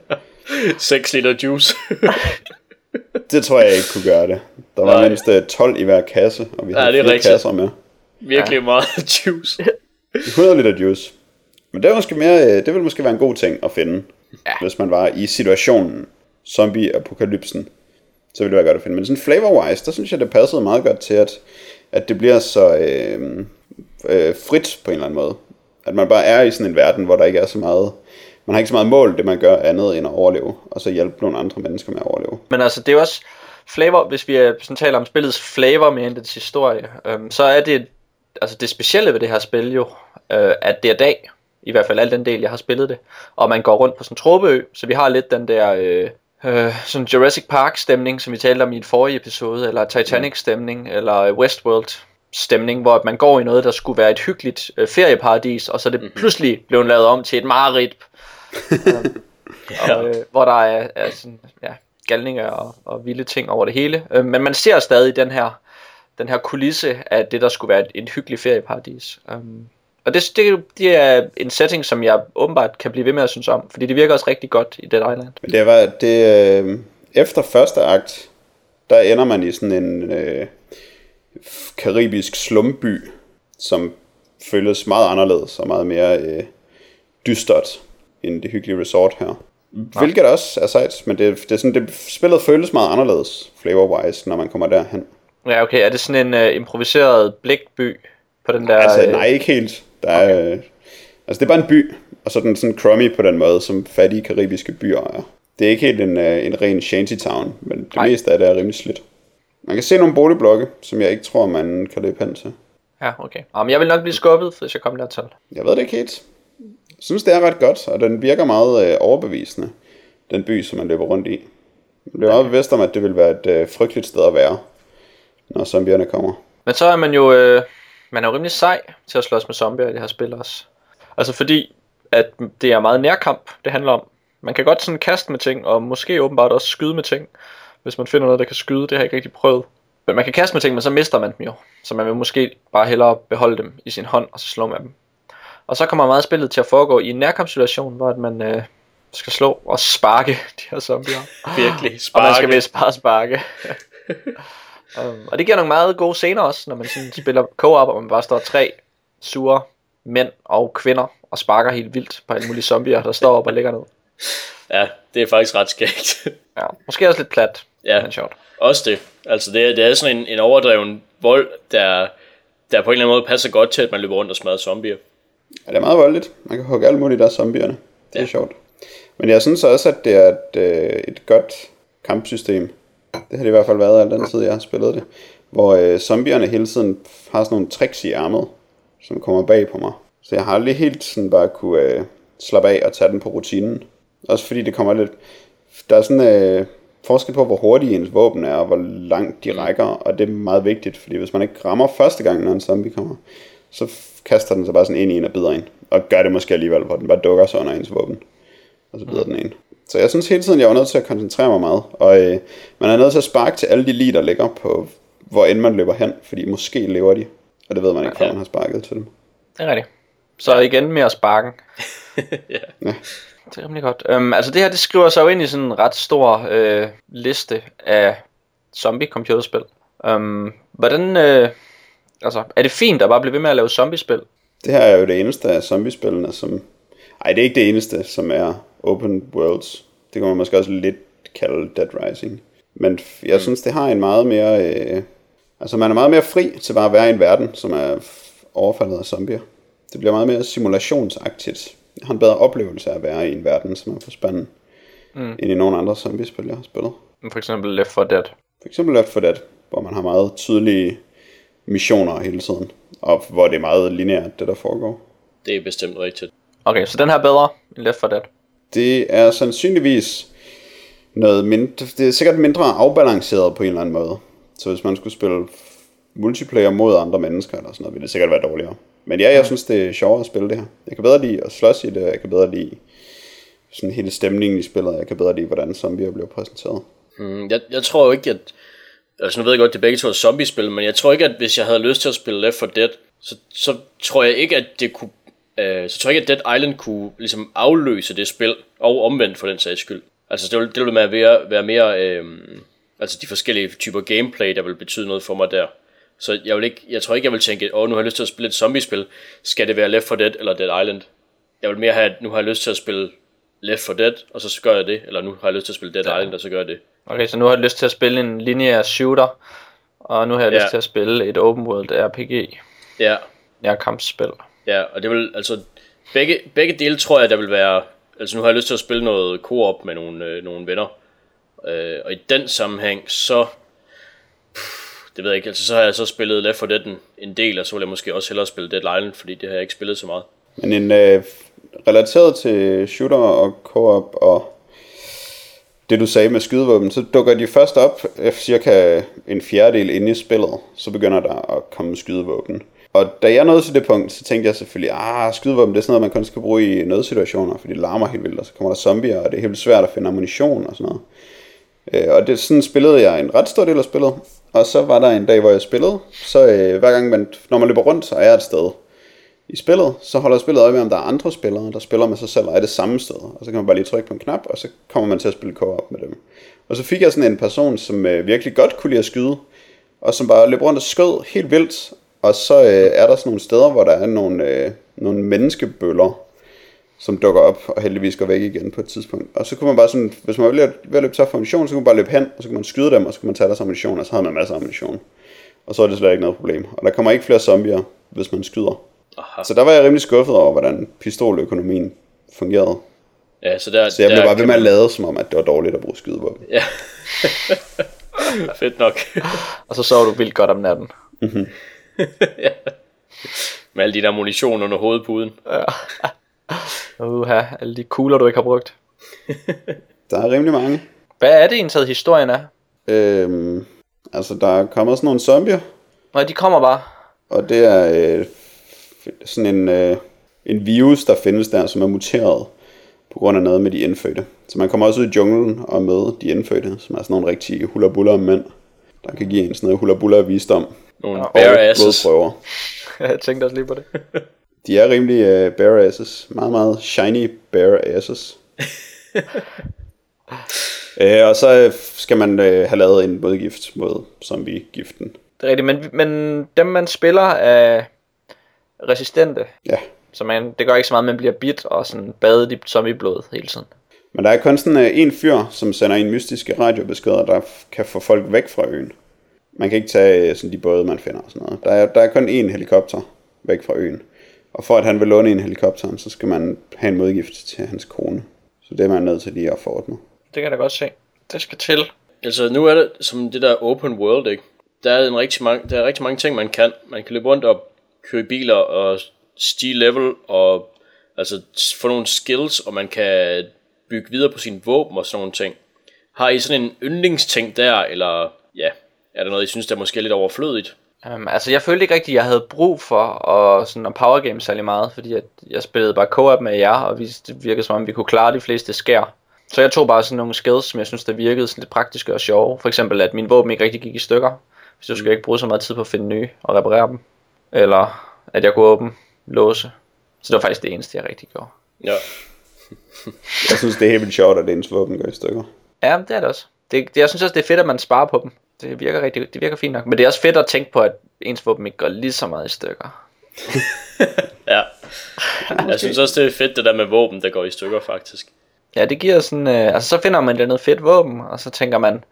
6 liter juice. Det tror jeg ikke kunne gøre det. Der var Nej. mindst øh, 12 i hver kasse, og vi Ja, havde det er fire rigtigt. kasser med. Virkelig ja. meget juice. 100 liter juice. Men det er måske mere, øh, det vil måske være en god ting at finde, Ja. ja. hvis man var i situationen zombie-apokalypsen. Så ville det være godt at finde. Men sådan flavor-wise, der synes jeg, det passede meget godt til, at, at det bliver så øh, øh, frit på en eller anden måde. At man bare er i sådan en verden, hvor der ikke er så meget, man har ikke så meget mål, det man gør andet end at overleve, og så hjælpe nogle andre mennesker med at overleve. Men altså, det er jo også flavor, hvis vi øh, sådan taler om spillets flavor mere end dets historie, øhm, så er det, altså det specielle ved det her spil jo, øh, at det er dag, i hvert fald al den del, jeg har spillet det, og man går rundt på sådan en tropeø, så vi har lidt den der øh, øh, sådan Jurassic Park stemning, som vi talte om i et forrige episode, eller Titanic stemning, eller Westworld stemning, hvor man går i noget, der skulle være et hyggeligt øh, ferieparadis, og så er det pludselig blevet lavet om til et mareridt, og, øh, hvor der er, er sådan, ja, galninger og, og vilde ting over det hele. Øh, men man ser stadig den her, den her kulisse af det, der skulle være et, et hyggeligt ferieparadis. Um, og det, det, det er en setting, som jeg åbenbart kan blive ved med at synes om, fordi det virker også rigtig godt i Dead Island. Men det var, det, øh, efter første akt, der ender man i sådan en øh, karibisk slumby, som føles meget anderledes og meget mere øh, dystert end det hyggelige resort her. Hvilket også er sejt, men det, det, er sådan, det spillet føles meget anderledes flavor-wise, når man kommer derhen. Ja, okay. Er det sådan en uh, improviseret blikby på den der... Altså, øh, nej, ikke helt. Der er, øh, altså, det er bare en by, og så er den sådan crummy på den måde, som fattige karibiske byer er. Det er ikke helt en, øh, en ren shantytown, men det Nej. meste af det er rimelig slidt. Man kan se nogle boligblokke, som jeg ikke tror, man kan løbe hen til. Ja, okay. Jamen, jeg vil nok blive skubbet, hvis jeg kommer dertil. Jeg ved det ikke helt. Jeg synes, det er ret godt, og den virker meget øh, overbevisende, den by, som man løber rundt i. Det er meget bevidst om, at det vil være et øh, frygteligt sted at være, når zombierne kommer. Men så er man jo øh, man er jo rimelig sej til at slås med zombier i det her spil også. Altså fordi, at det er meget nærkamp, det handler om. Man kan godt sådan kaste med ting, og måske åbenbart også skyde med ting, hvis man finder noget, der kan skyde. Det har jeg ikke rigtig prøvet. Men man kan kaste med ting, men så mister man dem jo. Så man vil måske bare hellere beholde dem i sin hånd, og så slå med dem. Og så kommer meget spillet til at foregå i en nærkampssituation, hvor man øh, skal slå og sparke de her zombier. Virkelig. Og man skal Sparke. vist bare sparke. um, og det giver nogle meget gode scener også, når man sådan spiller co-op, og man bare står tre sure mænd og kvinder og sparker helt vildt på alle mulige zombier, der står op og ligger ned. Ja, det er faktisk ret skægt. Ja, måske også lidt plat, Ja. men sjovt. Også det. Altså, det er, det er sådan en, en overdreven vold, der, der på en eller anden måde passer godt til, at man løber rundt og smadrer zombier. Ja, det er meget voldeligt. Man kan hugge alt muligt der zombierne. Det er Ja. sjovt. Men jeg synes også, at det er et, øh, et godt kampsystem. Det har det i hvert fald været al den tid, jeg har spillet det. Hvor øh, zombierne hele tiden har sådan nogle tricks i ærmet, som kommer bag på mig. Så jeg har aldrig helt sådan bare kunne øh, slappe af og tage den på rutinen. Også fordi det kommer lidt... Der er sådan øh, forskel på, hvor hurtigt ens våben er, og hvor langt de rækker. Og det er meget vigtigt, fordi hvis man ikke rammer første gang, når en zombie kommer, så kaster den sig bare sådan ind i en og bider en. Og gør det måske alligevel, hvor den bare dukker sig under ens våben. Og så bider den en. Så jeg synes hele tiden, jeg var nødt til at koncentrere mig meget. Og øh, man er nødt til at sparke til alle de lige, der ligger på, hvor end man løber hen. Fordi måske lever de. Og det ved man ikke, før Ja. man har sparket til dem. Det er rigtigt. Så igen med at sparken. Ja. Det er rimelig godt. Um, altså det her, det skriver sig jo ind i sådan en ret stor øh, liste af zombie-computerspil. Um, hvordan, øh, altså, er det fint at bare blive ved med at lave zombiespil? Det her er jo det eneste af zombiespillene, som... Ej, det er ikke det eneste, som er open worlds. Det kan man måske også lidt kalde Dead Rising. Men jeg mm. synes, det har en meget mere... Øh, altså, man er meget mere fri til bare at være i en verden, som er overfaldet af zombier. Det bliver meget mere simulationsagtigt. Jeg har en bedre oplevelse af at være i en verden, som er for spændende, mm. end i nogle andre zombiespil, jeg har spillet. For eksempel Left 4 Dead. For eksempel Left 4 Dead, hvor man har meget tydelige missioner hele tiden, og hvor det er meget lineært, det der foregår. Det er bestemt rigtigt. Okay, så den her er bedre end Left 4 Dead. Det er sandsynligvis noget mindre, det er sikkert mindre afbalanceret på en eller anden måde. Så hvis man skulle spille multiplayer mod andre mennesker eller sådan noget, ville det sikkert være dårligere. Men ja, jeg synes, det er sjovere at spille det her. Jeg kan bedre lide at slås i det, jeg kan bedre lide sådan hele stemningen i spillet, jeg kan bedre lide, hvordan zombier bliver præsenteret. Mm, jeg, jeg tror jo ikke, at... Altså nu ved jeg godt, det er begge to er zombiespil, men jeg tror ikke, at hvis jeg havde lyst til at spille Left 4 Dead, så, så tror jeg ikke, at det kunne... Øh, så tror jeg ikke, at Dead Island kunne ligesom afløse det spil, og omvendt for den sags skyld. Altså det ville, det ville med være, være mere... Øh, altså de forskellige typer gameplay, der vil betyde noget for mig der. Så jeg, vil ikke, jeg tror ikke, jeg vil tænke, åh, nu har jeg lyst til at spille et zombiespil. Skal det være Left 4 Dead eller Dead Island? Jeg vil mere have, at nu har jeg lyst til at spille Left 4 Dead, og så gør jeg det. Eller nu har jeg lyst til at spille Dead ja. Island, og så gør jeg det. Okay, så nu har jeg lyst til at spille en lineær shooter, og nu har jeg Ja. lyst til at spille et open world RPG. Ja, Ja, kampspil. Ja, og det vil, altså, begge, begge dele tror jeg, der vil være, altså nu har jeg lyst til at spille noget co-op med nogle, øh, nogle venner, øh, og i den sammenhæng, så, pff, det ved jeg ikke, altså så har jeg så spillet Left 4 Dead en, en del, og så vil jeg måske også hellere spille Dead Island, fordi det har jeg ikke spillet så meget. Men en øh, relateret til shooter og co-op og det du sagde med skydevåben, så dukker de først op efter cirka en fjerdedel inde i spillet, så begynder der at komme skydevåben. Og da jeg nåede til det punkt, så tænkte jeg selvfølgelig, ah, skydevåben, det er sådan noget, man kun skal bruge i nødsituationer, fordi det larmer helt vildt, og så kommer der zombier, og det er helt vildt svært at finde ammunition og sådan noget. Øh, og det sådan spillede jeg en ret stor del af spillet, og så var der en dag, hvor jeg spillede, så øh, hver gang man, når man løber rundt, så er jeg et sted i spillet, så holder spillet øje med, om der er andre spillere, der spiller med sig selv og er det samme sted. Og så kan man bare lige trykke på en knap, og så kommer man til at spille co-op med dem. Og så fik jeg sådan en person, som øh, virkelig godt kunne lide at skyde, og som bare løb rundt og skød helt vildt. Og så øh, er der sådan nogle steder, hvor der er nogle, øh, nogle menneskebøller, som dukker op og heldigvis går væk igen på et tidspunkt. Og så kunne man bare sådan, hvis man var ved at- ved at løbe tør for ammunition, så kunne man bare løbe hen, og så kunne man skyde dem, og så kunne man tage deres ammunition, og så havde man masser af ammunition. Og så er det slet ikke noget problem. Og der kommer ikke flere zombier, hvis man skyder. Aha. Så der var jeg rimelig skuffet over, hvordan pistoløkonomien fungerede. Ja, så der, Så jeg blev der bare ved med at man- lade, som om, at det var dårligt at bruge skydevåben. Ja. Fedt nok. Og så sov du vildt godt om natten. med alle de der munition under hovedpuden. Uha, alle de kugler, du ikke har brugt. Der er rimelig mange. Hvad er det egentlig, historien er? Øhm, altså, der er kommet sådan nogle zombier. Nej, de kommer bare. og det er øh, sådan en, øh, en virus, der findes der, som er muteret på grund af noget med de indfødte. Så man kommer også ud i junglen og møde de indfødte, som er sådan nogle rigtige hulabuller mænd, der kan give en sådan noget hulabuller visdom Nogle og bare asses. blodprøver. Jeg tænkte også lige på det. De er rimelig uh, bare asses. Meget, meget shiny bare asses. uh, og så øh, skal man uh, have lavet en modgift mod zombie-giften. Det er rigtigt, men, men dem man spiller er resistente. Ja. Så man, det gør ikke så meget, at man bliver bit og sådan badet i zombieblod hele tiden. Men der er kun sådan uh, en fyr, som sender en mystiske radiobeskeder, der kan få folk væk fra øen. Man kan ikke tage uh, sådan de både, man finder og sådan noget. Der er, der er kun én helikopter væk fra øen. Og for at han vil låne en helikopter, så skal man have en modgift til hans kone. Så det er man nødt til lige at få ordnet. Det kan jeg da godt se. Det skal til. Altså nu er det som det der open world, ikke? Der er, en rigtig mange, der er rigtig mange ting, man kan. Man kan løbe rundt og køre biler og stige level og altså få nogle skills, og man kan bygge videre på sine våben og sådan nogle ting. Har I sådan en yndlingsting der, eller ja, er der noget, I synes, der måske er lidt overflødigt? Um, altså jeg følte ikke rigtigt, at jeg havde brug for at, sådan, at power game særlig meget, fordi at jeg spillede bare co-op med jer, og vi, det virkede som om, vi kunne klare de fleste skær. Så jeg tog bare sådan nogle skills, som jeg synes, der virkede sådan lidt praktiske og sjove. For eksempel, at min våben ikke rigtig gik i stykker. Hvis du skal ikke bruge så meget tid på at finde nye og reparere dem. Eller at jeg kunne åbne låse. Så det var faktisk det eneste, jeg rigtig gjorde. Ja. Jeg synes, det er helt vildt sjovt, at ens våben går i stykker. Ja, det er det også. Det, det, jeg synes også, det er fedt, at man sparer på dem. Det virker, rigtig, det virker fint nok. Men det er også fedt at tænke på, at ens våben ikke går lige så meget i stykker. Ja. Jeg synes også, det er fedt, det der med våben, der går i stykker, faktisk. Ja, det giver sådan, øh, altså så finder man et eller andet fedt våben, og så tænker man,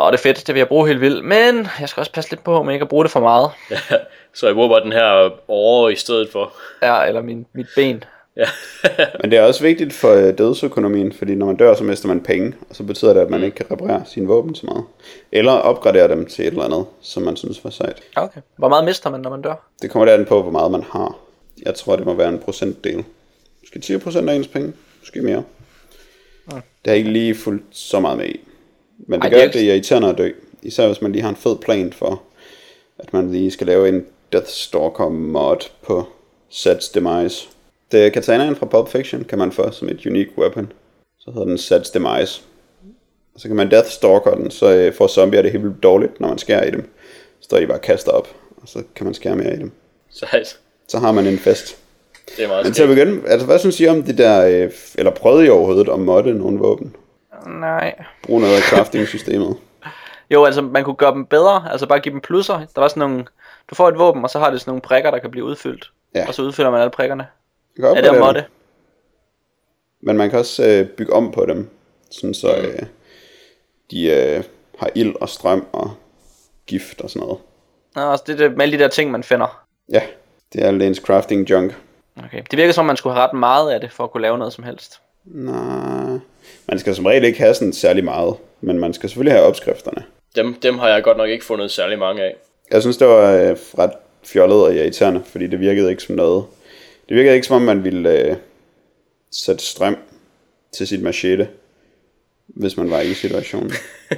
åh, det er fedt, det vil jeg bruge helt vildt, men jeg skal også passe lidt på, men ikke at bruge det for meget. Så jeg bruger bare den her over i stedet for. Ja, eller min, mit ben. Ja. Men det er også vigtigt for øh, dødsøkonomien, fordi når man dør, så mister man penge, og så betyder det, at man ikke kan reparere sine våben så meget. Eller opgradere dem til et eller andet, som man synes var sejt. Okay. Hvor meget mister man, når man dør? Det kommer der an på, hvor meget man har. Jeg tror, det må være en procentdel. Måske 10% af ens penge. Måske mere. Det har jeg ikke lige fulgt så meget med i. Men det Ej, gør, det er det er irriterende at dø. Især hvis man lige har en fed plan for, at man lige skal lave en Deathstalker mod på Sets Demise. Det katanaen fra Pulp Fiction kan man få som et unique weapon. Så hedder den Sets Demise. Og så kan man Deathstalker den, så øh, får zombier det helt dårligt, når man skærer i dem. Så står de bare kaster op, og så kan man skære mere i dem. Sejt. Så har man en fest. Det er meget Men til at begynde, altså hvad synes I om det der, øh, eller prøvede I overhovedet at modde nogle våben? Nej. Brug noget af crafting-systemet. Jo, altså man kunne gøre dem bedre, altså bare give dem plusser. Der var sådan nogle, du får et våben, og så har det sådan nogle prikker, der kan blive udfyldt. Ja. Og så udfylder man alle prikkerne. Kan Er det dem, Men man kan også øh, bygge om på dem, sådan så øh, de øh, har ild og strøm og gift og sådan noget. Nå, altså det er det med alle de der ting, man finder. Ja, det er ens crafting junk. Okay. Det virker som om, man skulle have ret meget af det, for at kunne lave noget som helst. Nej, man skal som regel ikke have sådan særlig meget, men man skal selvfølgelig have opskrifterne. Dem, dem har jeg godt nok ikke fundet særlig mange af. Jeg synes, det var øh, ret fjollet og irriterende, fordi det virkede ikke som noget. Det virkede ikke som om, man ville øh, sætte strøm til sit machete, hvis man var i situationen.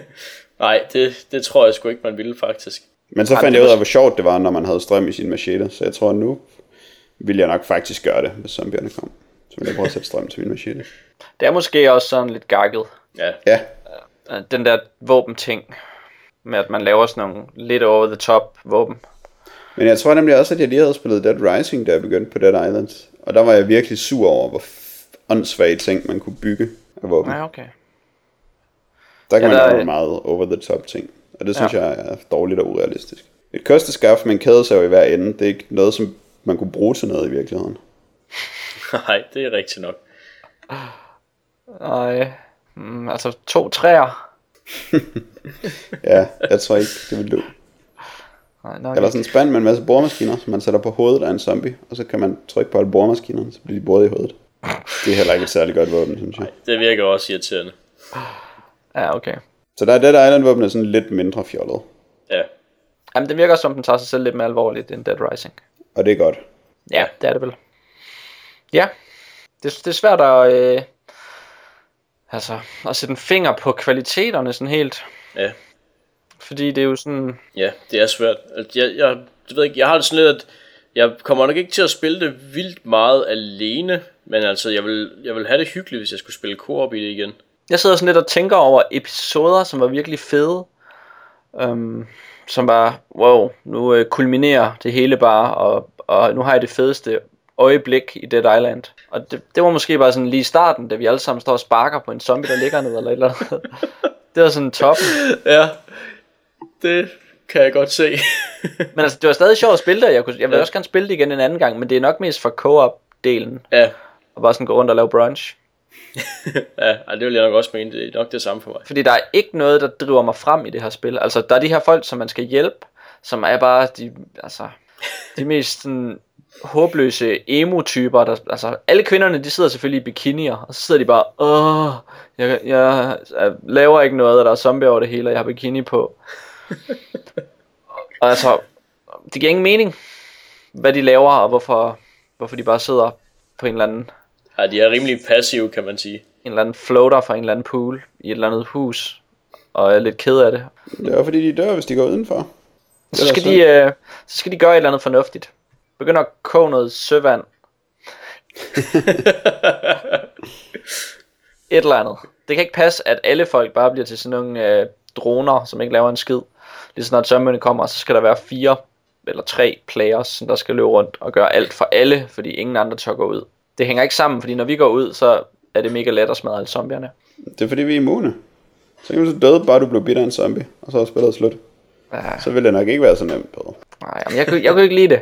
Nej, det, det tror jeg sgu ikke, man ville faktisk. Men så Ej, fandt jeg ud af, hvor sjovt det var, når man havde strøm i sin machete. Så jeg tror, at nu vil jeg nok faktisk gøre det, hvis zombierne kom. Så vil jeg prøve at sætte strøm til min machete. Det er måske også sådan lidt gakket. Ja, Ja, Øh, Den der våbenting. Med at man laver sådan nogle lidt over the top våben. men jeg tror nemlig også, at jeg lige havde spillet Dead Rising, da jeg begyndte på Dead Island. Og der var jeg virkelig sur over, hvor åndssvage ting, man kunne bygge af våben. Ja, okay. Der kan Ja, man der lave er- nogle meget over the top ting. Og det synes Ja. ja. jeg er dårligt og urealistisk. Et kosteskaft med en kædesav i hver ende, det er ikke noget, som man kunne bruge til noget i virkeligheden. nej, det er rigtigt nok. Og, mm, altså to træer. Ja, jeg tror ikke, det vil du. Nej, nok Eller sådan en spand med en masse boremaskiner, som man sætter på hovedet af en zombie, og så kan man trykke på alle boremaskinerne, så bliver de boret i hovedet. Det er heller ikke et særligt godt våben, synes jeg. Det virker også irriterende. Ja, okay. Så der er Dead Island våben er sådan lidt mindre fjollet, Ja, Jamen, det virker som, den tager sig selv lidt mere alvorligt end Dead Rising. og det er godt. Ja, det er det vel. Ja, det, det er svært at, øh, altså, at sætte en finger på kvaliteterne sådan helt. ja, Fordi det er jo sådan, ja, det er svært. Altså, Jeg, jeg det ved jeg ikke, jeg har det sådan lidt, at jeg kommer nok ikke til at spille det vildt meget alene, men altså, jeg vil, jeg vil have det hyggeligt, hvis jeg skulle spille co-op i det igen. Jeg sidder sådan lidt og tænker over episoder, som var virkelig fede. Um, som var, wow, nu øh, kulminerer det hele bare, og, og nu har jeg det fedeste øjeblik i Dead Island. Og det, det var måske bare sådan lige i starten, da vi alle sammen står og sparker på en zombie, der ligger ned eller et eller andet. det var sådan toppen. Ja, det kan jeg godt se. Men altså, det var stadig sjovt at spille det. Jeg, kunne, jeg vil også gerne spille det igen en anden gang, men det er nok mest for co-op-delen. ja, Og bare sådan gå rundt og lave brunch. ja, det vil jeg nok også mene, det er nok det samme for mig. Fordi der er ikke noget, der driver mig frem i det her spil. Altså, der er de her folk, som man skal hjælpe, som er bare de, altså, de mest sådan, håbløse emo-typer. Der, altså, alle kvinderne, de sidder selvfølgelig i bikinier, og så sidder de bare, åh, jeg, jeg, jeg laver ikke noget, og der er zombie over det hele, og jeg har bikini på. og altså, det giver ingen mening, hvad de laver, og hvorfor, hvorfor de bare sidder på en eller anden Ja, de er rimelig passive, kan man sige. en eller anden floater fra en eller anden pool i et eller andet hus, og er lidt ked af det. Det er fordi, de dør, hvis de går udenfor. Så skal, de, øh, så skal de gøre et eller andet fornuftigt. Begynder at koge noget søvand. et eller andet. Det kan ikke passe, at alle folk bare bliver til sådan nogle øh, droner, som ikke laver en skid. Lige snart zombierne kommer, så skal der være fire eller tre players, som der skal løbe rundt og gøre alt for alle, fordi ingen andre tør gå ud. Det hænger ikke sammen, fordi når vi går ud, så er det mega let at smadre alle zombierne. Det er fordi, vi er immune. Så kan du så døde, bare du blev bidt af en zombie, og så er spillet slut. Ja. Så vil det nok ikke være så nemt. Nej, jamen jeg, kunne, jeg kunne ikke lide det.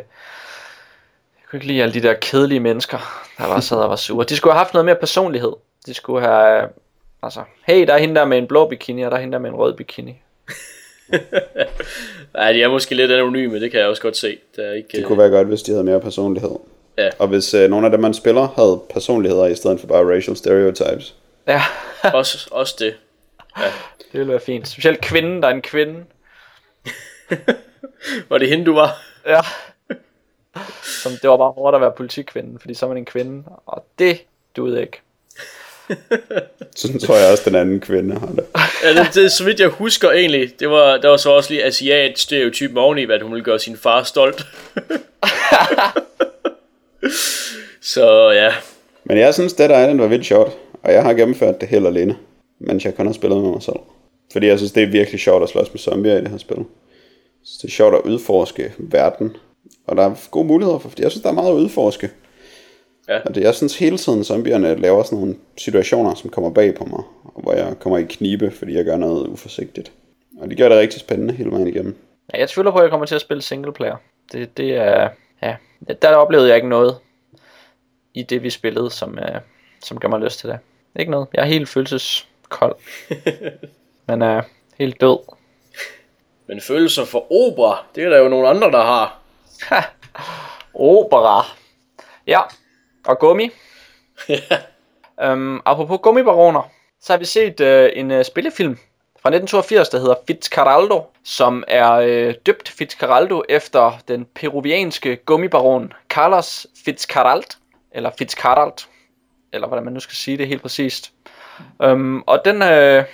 Jeg kunne ikke lide alle de der kedelige mennesker, der bare sad og var sure. De skulle have haft noget mere personlighed. De skulle have, øh, altså, hey, der er hende der med en blå bikini, og der er hende der med en rød bikini. Ja, de er måske lidt anonyme, det kan jeg også godt se. Der er ikke, Det kunne være godt, hvis de havde mere personlighed. Ja. Og hvis øh, nogle af dem, man spiller, havde personligheder i stedet for bare racial stereotypes. Ja, også, også det. det ville være fint. Specielt kvinden, der er en kvinde. Var det hende, du var? Ja. Som, det var bare hårdt at være politikvinde, fordi så er man en kvinde, og det duede ikke. Sådan tror jeg også, den anden kvinde har det. Ja, det, det, så vidt jeg husker egentlig, det var, der var så også lige asiat stereotypen oveni, at hun ville gøre sin far stolt. så ja, Men jeg synes, Dead Island var vildt sjovt, og jeg har gennemført det helt alene, mens jeg kun har spillet med mig selv. Fordi jeg synes, det er virkelig sjovt at slås med zombier i det her spil. Så det er sjovt at udforske verden, og der er gode muligheder for, fordi jeg synes, der er meget at udforske. Ja. Og det, jeg synes hele tiden, zombierne laver sådan nogle situationer, som kommer bag på mig, og hvor jeg kommer i knibe, fordi jeg gør noget uforsigtigt. Og det gør det rigtig spændende hele vejen igennem. Ja, jeg tvivler på, at jeg kommer til at spille single player. Det, det er, ja, der oplevede jeg ikke noget i det, vi spillede, som, uh, som gør mig lyst til det. Ikke noget. Jeg er helt følelseskold. Men er helt død. men følelser for opera, det er der jo nogle andre, der har. Opera. Ja, og gummi. Øhm, apropos gummibaroner, så har vi set øh, en øh, spillefilm fra 1982, der hedder Fitzcarraldo, som er øh, døbt Fitzcarraldo efter den peruvianske gummibaron Carlos Fitzcarrald, eller Fitzcarrald, eller hvordan man nu skal sige det helt præcist. Øhm, og den, øh,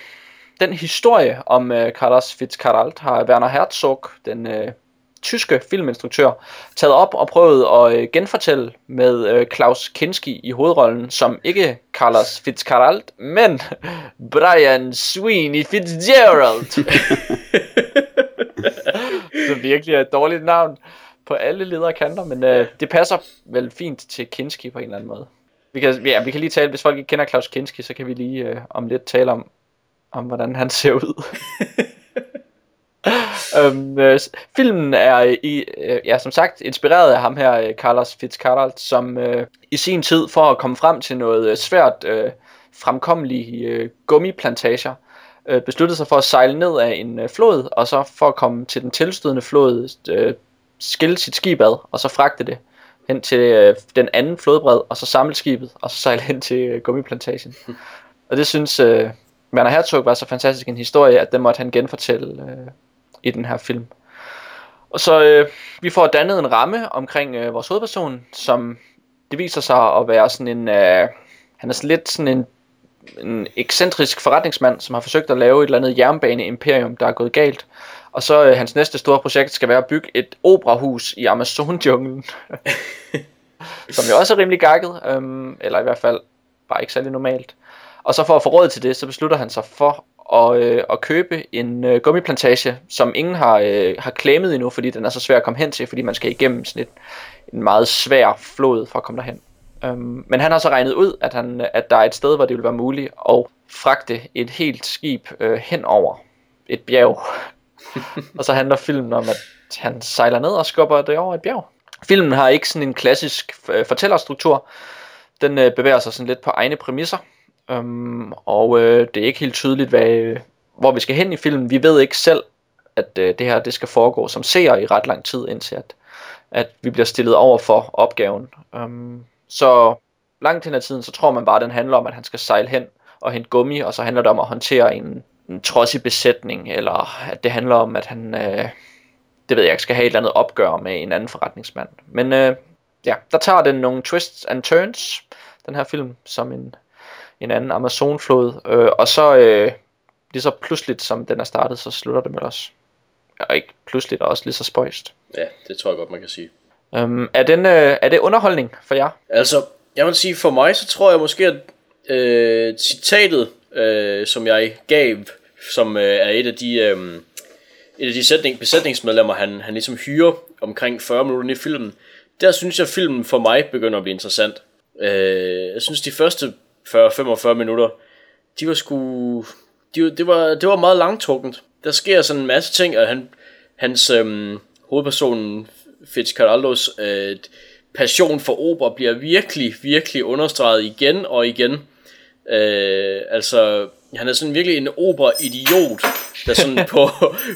den historie om øh, Carlos Fitzcarrald har Werner Herzog, den øh, tyske filminstruktør, taget op og prøvet at øh, genfortælle med øh, Klaus Kinski i hovedrollen, som ikke Carlos Fitzcarrald, men Brian Sweeney Fitzgerald. Så virkelig er et dårligt navn på alle ledere kanter, men øh, det passer vel fint til Kinski på en eller anden måde. Vi kan, ja, vi kan lige tale, hvis folk ikke kender Klaus Kinski, så kan vi lige øh, om lidt tale om, om hvordan han ser ud. øhm, øh, filmen er i, øh, ja, som sagt inspireret af ham her, øh, Carlos Fitzcarrald, som øh, i sin tid for at komme frem til noget øh, svært øh, fremkommelige øh, gummiplantager, øh, besluttede sig for at sejle ned af en øh, flod, og så for at komme til den tilstødende flod, øh, skille sit skib ad, og så fragte det hen til øh, den anden flodbred, og så samle skibet, og så sejle hen til øh, gummiplantagen. Og det synes øh, Werner Herzog var så fantastisk en historie, at den måtte han genfortælle øh, i den her film. Og så øh, vi får dannet en ramme omkring øh, vores hovedperson, som det viser sig at være sådan en, øh, han er sådan lidt sådan en en ekscentrisk forretningsmand, som har forsøgt at lave et eller andet jernbane-imperium, der er gået galt. Og så øh, hans næste store projekt skal være at bygge et operahus i Amazon-junglen. som jo også er rimelig gakket, øhm, eller i hvert fald bare ikke særlig normalt. Og så for at få råd til det, så beslutter han sig for at, øh, at købe en øh, gummiplantage, som ingen har, øh, har klemmet endnu, fordi den er så svær at komme hen til, fordi man skal igennem sådan et, en meget svær flod for at komme derhen. Øhm, men han har så regnet ud, at, han, at der er et sted, hvor det vil være muligt at fragte et helt skib øh, hen over et bjerg. og så handler filmen om, at han sejler ned og skubber det over et bjerg. Filmen har ikke sådan en klassisk øh, fortællerstruktur. Den øh, bevæger sig sådan lidt på egne præmisser. Øhm, og øh, det er ikke helt tydeligt, hvad, øh, hvor vi skal hen i filmen. Vi ved ikke selv, at øh, det her det skal foregå som seer i ret lang tid, indtil at, at vi bliver stillet over for opgaven. Øhm, så langt hen ad tiden, så tror man bare, at den handler om, at han skal sejle hen og hente gummi, og så handler det om at håndtere en, en trodsig besætning, eller at det handler om, at han, øh, det ved jeg ikke, skal have et eller andet opgør med en anden forretningsmand. Men øh, ja, der tager den nogle twists and turns, den her film, som en, en anden Amazonflod, øh, og så øh, lige så pludseligt som den er startet, så slutter det med os. Og ikke pludseligt, og også lige så spøjst. Ja, det tror jeg godt, man kan sige. Øhm, er, den, øh, er det underholdning for jer? Altså, jeg vil sige, for mig, så tror jeg måske, at øh, citatet, øh, som jeg gav, som øh, er et af de, øh, et af de sætning, besætningsmedlemmer, han, han ligesom hyrer omkring 40 minutter i filmen, der synes jeg, at filmen for mig begynder at blive interessant. Øh, jeg synes, de første 40-45 minutter, de var sgu... De, det, var, det var meget langtrukket. Der sker sådan en masse ting, og han, hans øhm, hovedperson Fitzcarraldos øh, passion for opera bliver virkelig, virkelig understreget igen og igen. Øh, altså, han er sådan virkelig en opera-idiot, der sådan på,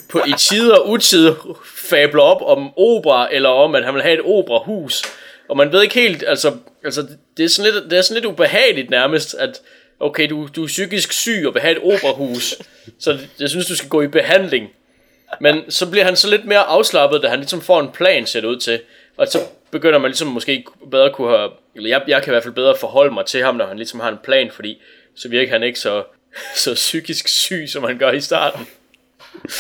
på i tider og utider fabler op om opera, eller om, at han vil have et operahus. Og man ved ikke helt, altså, altså det, er sådan lidt, det er sådan lidt ubehageligt nærmest, at okay, du, du er psykisk syg og vil have et operahus, så jeg synes, du skal gå i behandling. Men så bliver han så lidt mere afslappet, da han ligesom får en plan set ud til. Og så begynder man ligesom måske bedre kunne have, eller jeg, jeg kan i hvert fald bedre forholde mig til ham, når han ligesom har en plan, fordi så virker han ikke så, så psykisk syg, som han gør i starten.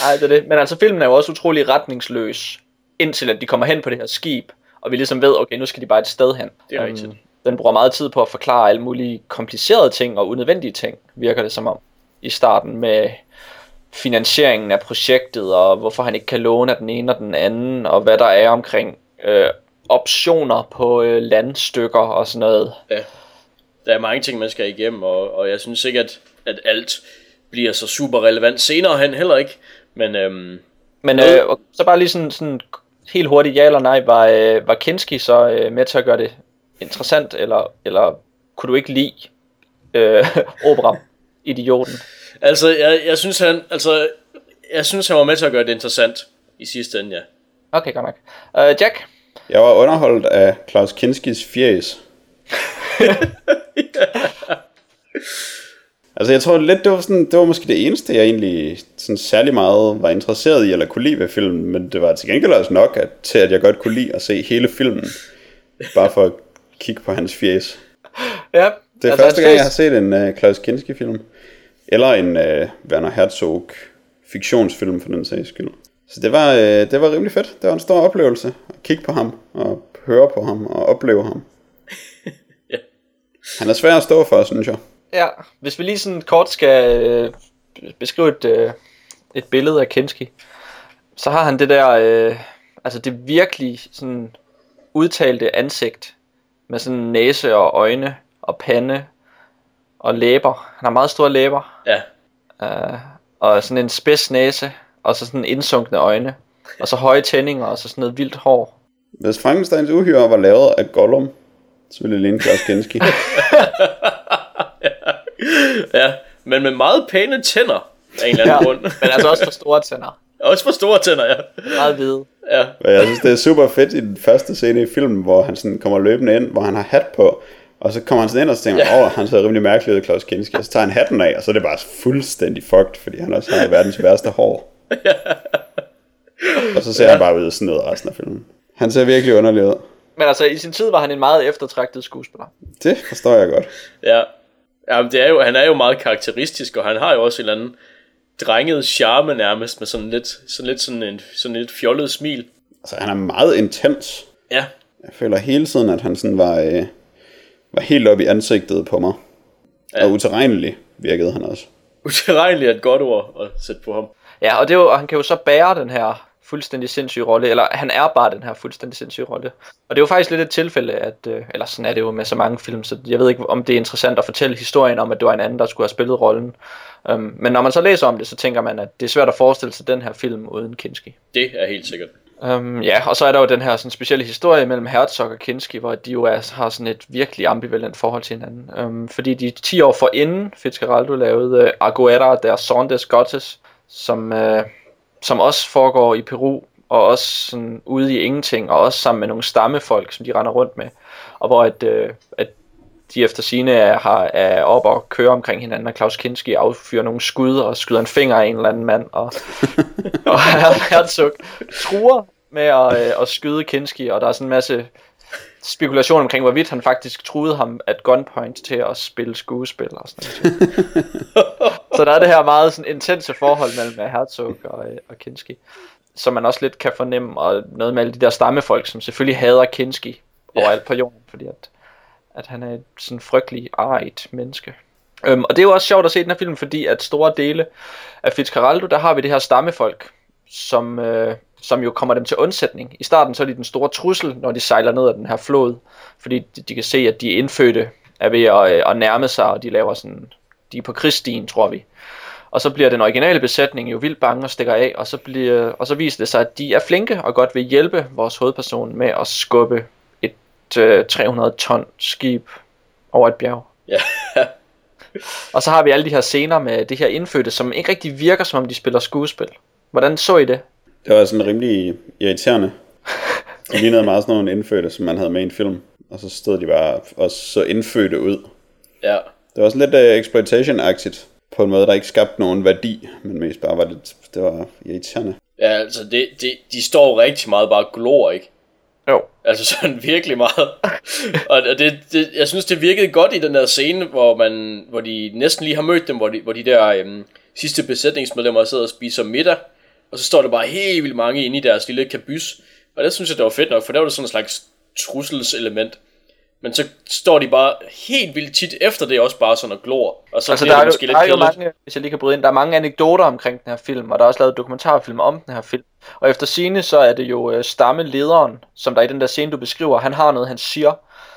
Nej, det er det. Men altså, filmen er jo også utrolig retningsløs, indtil at de kommer hen på det her skib, og vi ligesom ved, okay, nu skal de bare et sted hen. Det er rigtigt. den bruger meget tid på at forklare alle mulige komplicerede ting og unødvendige ting, virker det som om, i starten med finansieringen af projektet, og hvorfor han ikke kan låne af den ene og den anden, og hvad der er omkring øh, optioner på øh, landstykker og sådan noget. Ja, der er mange ting, man skal igennem, og, og jeg synes ikke, at, at alt bliver så super relevant senere hen heller ikke. Men, øhm, Men øh, så bare lige sådan, sådan helt hurtigt, ja eller nej, var, øh, var Kinski så øh, med til at gøre det interessant, eller, eller kunne du ikke lide øh, opera, idioten? altså, jeg, jeg, synes, han, altså, jeg synes, han var med til at gøre det interessant i sidste ende, ja. Okay, godt nok. Øh, Jack? Jeg var underholdt af Klaus Kinskis fjes. altså jeg tror lidt, det var, sådan, det var måske det eneste, jeg egentlig sådan særlig meget var interesseret i, eller kunne lide ved filmen, men det var til gengæld også nok at, til, at jeg godt kunne lide at se hele filmen, bare for at kigge på hans fjes. Ja. Det er altså, første gang, jeg har set en uh, Klaus Kinski-film, eller en uh, Werner Herzog fiktionsfilm for den sags skyld. Så det var, uh, det var rimelig fedt. Det var en stor oplevelse at kigge på ham, og høre på ham, og opleve ham. Ja. Han er svær at stå for, synes jeg. Ja, hvis vi lige sådan kort skal øh, beskrive et, øh, et billede af Kinski, så har han det der, øh, altså det virkelig sådan udtalte ansigt, med sådan næse og øjne og pande og læber. Han har meget store læber, Ja, øh, og sådan en spids næse, og så sådan indsunkne øjne, og så høje tændinger, og så sådan noget vildt hår. Hvis Frankensteins uhyre var lavet af Gollum, så ville det ligne Klaus Kinski. ja, men med meget pæne tænder af en eller anden Ja, grund. men altså også for store tænder. Også for store tænder, ja. Meget hvide. Ja, og jeg synes, det er super fedt i den første scene i filmen, hvor han sådan kommer løbende ind, hvor han har hat på, og så kommer han sådan ind og så tænker, åh, Ja. oh, han ser rimelig mærkelig ud, Klaus Kinski, og så tager han hatten af, og så er det bare fuldstændig fucked, fordi han også har verdens værste hår. og så ser han bare ud sådan noget resten af filmen. Han ser virkelig underlig ud. Men altså, i sin tid var han en meget eftertragtet skuespiller. Det forstår jeg godt. ja. Ja, men det er jo, han er jo meget karakteristisk, og han har jo også en eller anden drenget charme nærmest, med sådan lidt sådan, lidt sådan en sådan lidt fjollet smil. Altså, han er meget intens. Ja, Jeg føler hele tiden, at han sådan var, øh, var helt oppe i ansigtet på mig. Ja. Og uterrenelig virkede han også. utilregneligt er et godt ord at sætte på ham. Ja, og, det er jo, og han kan jo så bære den her fuldstændig sindssyge rolle, eller han er bare den her fuldstændig sindssyge rolle. Og det er jo faktisk lidt et tilfælde, at, øh, eller sådan er det jo med så mange film, så jeg ved ikke, om det er interessant at fortælle historien om, at det var en anden, der skulle have spillet rollen. Um, men når man så læser om det, så tænker man, at det er svært at forestille sig den her film uden Kinski. Det er helt sikkert. Um, ja, og så er der jo den her sådan, specielle historie mellem Herzog og Kinski, hvor de jo er, har sådan et virkelig ambivalent forhold til hinanden. Um, fordi de 10 år forinden Fitzgeraldo lavede uh, Aguera der Sondes Gottes, som, uh, som også foregår i Peru, og også sådan ude i ingenting, og også sammen med nogle stammefolk, som de render rundt med. Og hvor at, uh, at de efter sine er, har, er op og kører omkring hinanden, og Klaus Kinski affyrer nogle skud og skyder en finger af en eller anden mand, og, og Herzog truer med at, øh, at skyde Kinski, og der er sådan en masse spekulation omkring, hvorvidt han faktisk truede ham at gunpoint til at spille skuespil og sådan noget. Så der er det her meget sådan intense forhold mellem Herzog og, øh, og Kinski, som man også lidt kan fornemme, og noget med alle de der stammefolk, som selvfølgelig hader Kinski overalt på jorden, fordi at, at han er et sådan frygtelig arigt menneske. Øhm, og det er jo også sjovt at se den her film, fordi at store dele af Fitzcarraldo, der har vi det her stammefolk, som, øh, som jo kommer dem til undsætning. I starten så er de den store trussel, når de sejler ned ad den her flod, fordi de, de kan se, at de indfødte er ved at, øh, at nærme sig, og de laver sådan, de er på krigsstien, tror vi. Og så bliver den originale besætning jo vildt bange og stikker af, og så, bliver, og så viser det sig, at de er flinke og godt vil hjælpe vores hovedperson med at skubbe et øh, 300 ton skib over et bjerg. Ja, Og så har vi alle de her scener med det her indfødte, som ikke rigtig virker, som om de spiller skuespil. Hvordan så I det? Det var sådan rimelig irriterende. Det lignede meget sådan nogle indfødte, som man havde med i en film. Og så stod de bare også så indfødte ud. ja. Det var sådan lidt uh, exploitation-agtigt. På en måde, der ikke skabte nogen værdi, men mest bare var lidt, det var irriterende. Ja, altså det, det, de står rigtig meget bare glor, ikke? Jo. Altså sådan virkelig meget. og det, det, jeg synes, det virkede godt i den der scene, hvor, man, hvor de næsten lige har mødt dem, hvor de, hvor de der øhm, sidste besætningsmedlemmer sidder og spiser middag. Og så står der bare helt vildt mange inde i deres lille kabys. Og det synes jeg, det var fedt nok, for der var det sådan en slags trusselselement. Men så står de bare helt vildt tit efter det også bare sådan og glor. Og så Altså, der er, det jo, måske der er lidt jo kedeligt. mange, hvis jeg lige kan bryde ind, der er mange anekdoter omkring den her film, og der er også lavet dokumentarfilm om den her film. Og efter sine så er det jo øh, stammelederen, som der i den der scene, du beskriver, han har noget, han siger,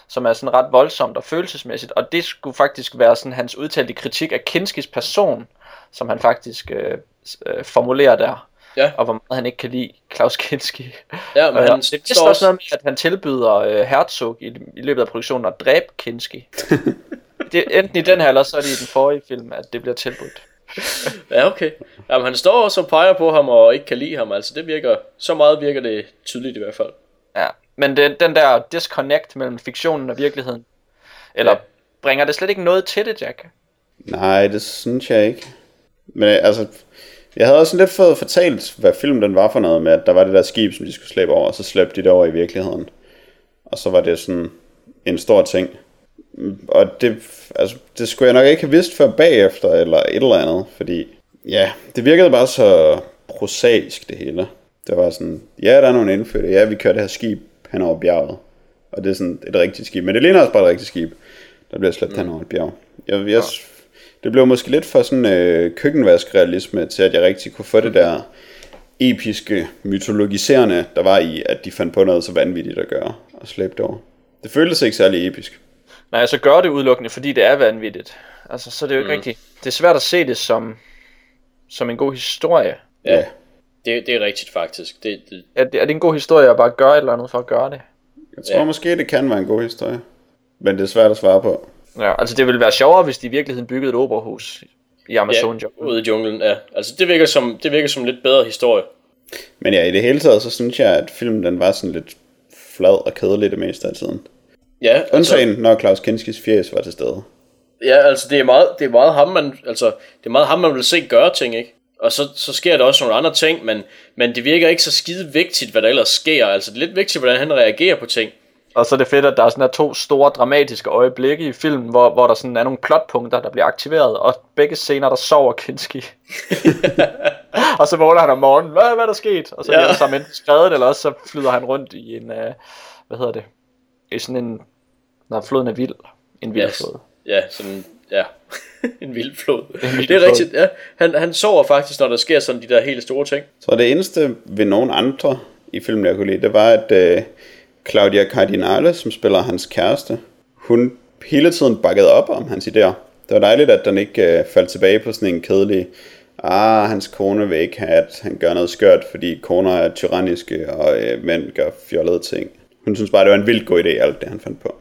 som er sådan ret voldsomt og følelsesmæssigt. Og det skulle faktisk være sådan hans udtalte kritik af Kinskis person, som han faktisk øh, øh, formulerer der. Ja. Og hvor meget han ikke kan lide Klaus Kinski. Ja, men Og han det er også noget med, at han tilbyder øh, Herzog i, i løbet af produktionen at dræbe Kinski. det er enten i den her, eller så er det i den forrige film, at det bliver tilbudt. Ja, okay. Jamen, han står også og peger på ham og ikke kan lide ham. Altså, det virker... Så meget virker det tydeligt i hvert fald. Ja, men den, den der disconnect mellem fiktionen og virkeligheden, eller Ja. bringer det slet ikke noget til det, Jack? Nej, det synes jeg ikke. Men altså, jeg havde også lidt fået fortalt, hvad filmen den var for noget med, at der var det der skib, som de skulle slæbe over, og så slæbte de det over i virkeligheden. Og så var det sådan en stor ting. Og det, altså, det skulle jeg nok ikke have vidst før bagefter, eller et eller andet, fordi ja, det virkede bare så prosaisk det hele. Det var sådan, ja, der er nogle indfødte, ja, vi kører det her skib hen over bjerget. Og det er sådan et rigtigt skib, men det ligner også bare et rigtigt skib, der bliver slæbt mm. hen over et bjerg. Jeg, jeg, det blev måske lidt for sådan øh, køkkenvaskrealisme til, at jeg rigtig kunne få det der episke, mytologiserende, der var i, at de fandt på noget så vanvittigt at gøre og slæbe det over. Det føltes ikke særlig episk. Nej, så gør det udelukkende, fordi det er vanvittigt. Altså, så er det jo ikke mm. rigtigt. Det er svært at se det som, som en god historie. Ja. ja. Det, det er rigtigt faktisk. Det, det, Er det, er det en god historie at bare gøre et eller andet for at gøre det? Jeg tror Ja. måske, det kan være en god historie. Men det er svært at svare på. Ja, altså det ville være sjovere, hvis de i virkeligheden byggede et operahus i Amazon. ja, ude i junglen, ja. Altså, det virker som, det virker som en lidt bedre historie. Men ja, i det hele taget, så synes jeg, at filmen den var sådan lidt flad og kedelig det meste af tiden. Ja, altså, Undtagen, når Claus Kinskis fjes var til stede. ja, altså det er meget, det er meget ham, man, altså, det er meget ham, man vil se gøre ting, ikke? Og så, så sker der også nogle andre ting, men, men det virker ikke så skide vigtigt, hvad der ellers sker. Altså, det er lidt vigtigt, hvordan han reagerer på ting. Og så er det fedt, at der er sådan der to store dramatiske øjeblikke i filmen, hvor, hvor der sådan er nogle plotpunkter, der bliver aktiveret, og begge scener, der sover Kinski. og så vågner han om morgenen, hvad, hvad er der sket? Og så Ja. er det enten skrevet, eller også så flyder han rundt i en, uh, hvad hedder det, i sådan en, når floden er vild, en vild Yes. flod. Ja, sådan, ja. en vild flod. vild det er flod. rigtigt, ja. Han, han sover faktisk, når der sker sådan de der helt store ting. Så det eneste ved nogen andre i filmen, jeg kunne lide, det var, at øh, Claudia Cardinale, som spiller hans kæreste, hun hele tiden bakkede op om hans idéer. Det var dejligt, at den ikke øh, faldt tilbage på sådan en kedelig, ah, hans kone vil ikke have, at han gør noget skørt, fordi koner er tyranniske, og øh, mænd gør fjollede ting. Hun synes bare, det var en vildt god idé, alt det han fandt på.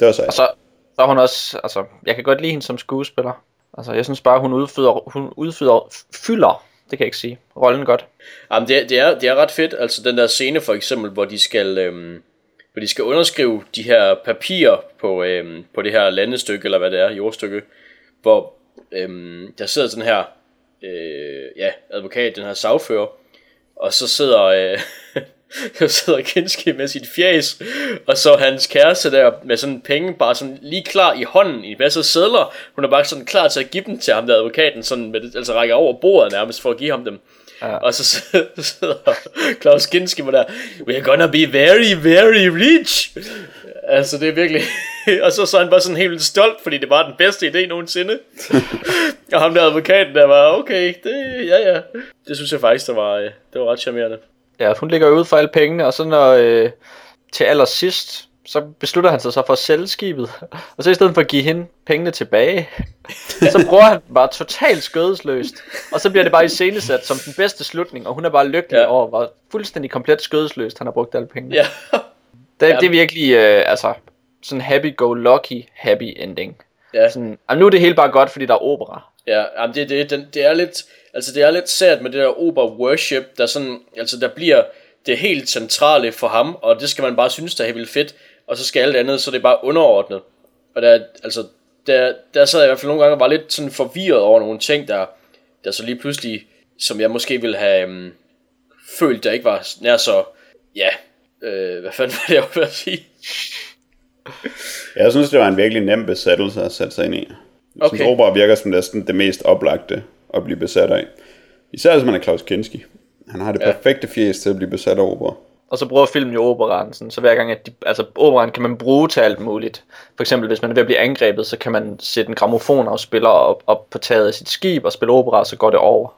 Det var så Og så, så er hun også, altså, jeg kan godt lide hende som skuespiller. Altså, jeg synes bare, hun udfylder, hun udfylder, fylder, det kan jeg ikke sige, rollen godt. Jamen, det, er, det, er, det er ret fedt, altså den der scene for eksempel, hvor de skal, øhm, hvor de skal underskrive de her papirer på, øhm, på det her landestykke, eller hvad det er, jordstykke, hvor øhm, der sidder sådan her, øh, ja, advokat, den her sagfører, og så sidder, øh, så sidder Kinski med sit fjæs, og så hans kæreste der med sådan penge bare sådan lige klar i hånden i en masse sædler. Hun er bare sådan klar til at give dem til ham der advokaten, sådan med, det- altså rækker over bordet nærmest for at give ham dem. Ja. Og så sidder- Klaus Kinski der, we're gonna be very, very rich. Altså det er virkelig, og så, så er han bare sådan helt vildt stolt, fordi det var den bedste idé nogensinde. og ham der advokaten der var, okay, det, ja ja. Det synes jeg faktisk, der var, øh, det var ret charmerende. Ja, hun ligger ud for alle pengene, og så når øh, til allersidst, så beslutter han sig så for at sælge skibet. Og så i stedet for at give hende pengene tilbage, så bruger han bare totalt skødesløst. Og så bliver det bare iscenesat som den bedste slutning, og hun er bare lykkelig Ja. over, hvor fuldstændig komplet skødesløst han har brugt alle pengene. Ja, Det, Ja. det er virkelig, øh, altså, sådan happy-go-lucky happy ending. ja. Sådan, og nu er det hele bare godt, fordi der er opera. Ja, jamen det, det, den, det er lidt, altså det er lidt sært med det der opera worship, der sådan, altså der bliver det helt centrale for ham, og det skal man bare synes, der er helt vildt fedt, og så skal alt andet, så det er bare underordnet. Og der, altså, der, der sad jeg i hvert fald nogle gange og var lidt sådan forvirret over nogle ting, der, der så lige pludselig, som jeg måske ville have um, følt, der ikke var nær så, ja, øh, hvad fanden var det, jeg var at sige? Jeg synes, det var en virkelig nem besættelse at sætte sig ind i. Okay. synes, opera virker som næsten det mest oplagte at blive besat af. Især hvis man er Klaus Kinski. Han har det Ja. perfekte fjes til at blive besat af opera. Og så bruger filmen jo operaen, sådan, så hver gang, at de, altså operaen kan man bruge til alt muligt. For eksempel, hvis man er ved at blive angrebet, så kan man sætte en gramofonafspiller op, op på taget af sit skib og spille opera, så går det over.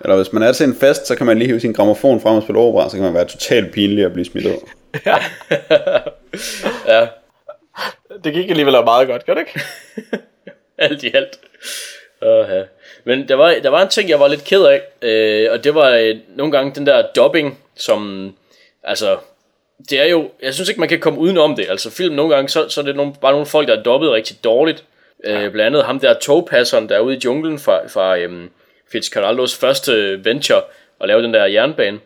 Eller hvis man er til en fest, så kan man lige hive sin gramofon frem og spille opera, så kan man være totalt pinlig at blive smidt ud. Ja, Det gik alligevel meget godt, gør det ikke? alt i alt. Uh, ja. Men der var, der var en ting, jeg var lidt ked af, øh, og det var øh, nogle gange den der dubbing, som, altså, det er jo, jeg synes ikke, man kan komme udenom det. Altså film nogle gange, så, så er det nogle, bare nogle folk, der er dubbet rigtig dårligt. Øh, blandt andet ham der togpasseren, der er ude i junglen fra, fra øhm, Fitzcarraldos første venture, at lave den der jernbane.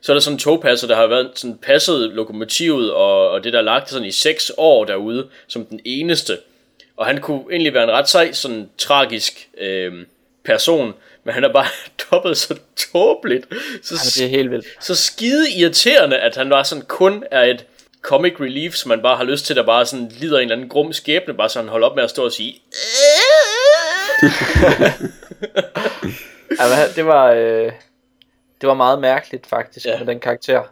Så er der sådan en togpasser, der har været sådan passet lokomotivet, og, og det der er lagt sådan i seks år derude, som den eneste. Og han kunne egentlig være en ret sej, sådan tragisk øh, person, men han er bare dobbelt så tåbeligt. Så, Altså, det er helt vildt. så skide irriterende, at han bare sådan kun er et comic relief, som man bare har lyst til, der bare sådan lider en eller anden grum skæbne, bare så han holder op med at stå og sige, Altså, det var, øh, det var meget mærkeligt faktisk ja. med den karakter.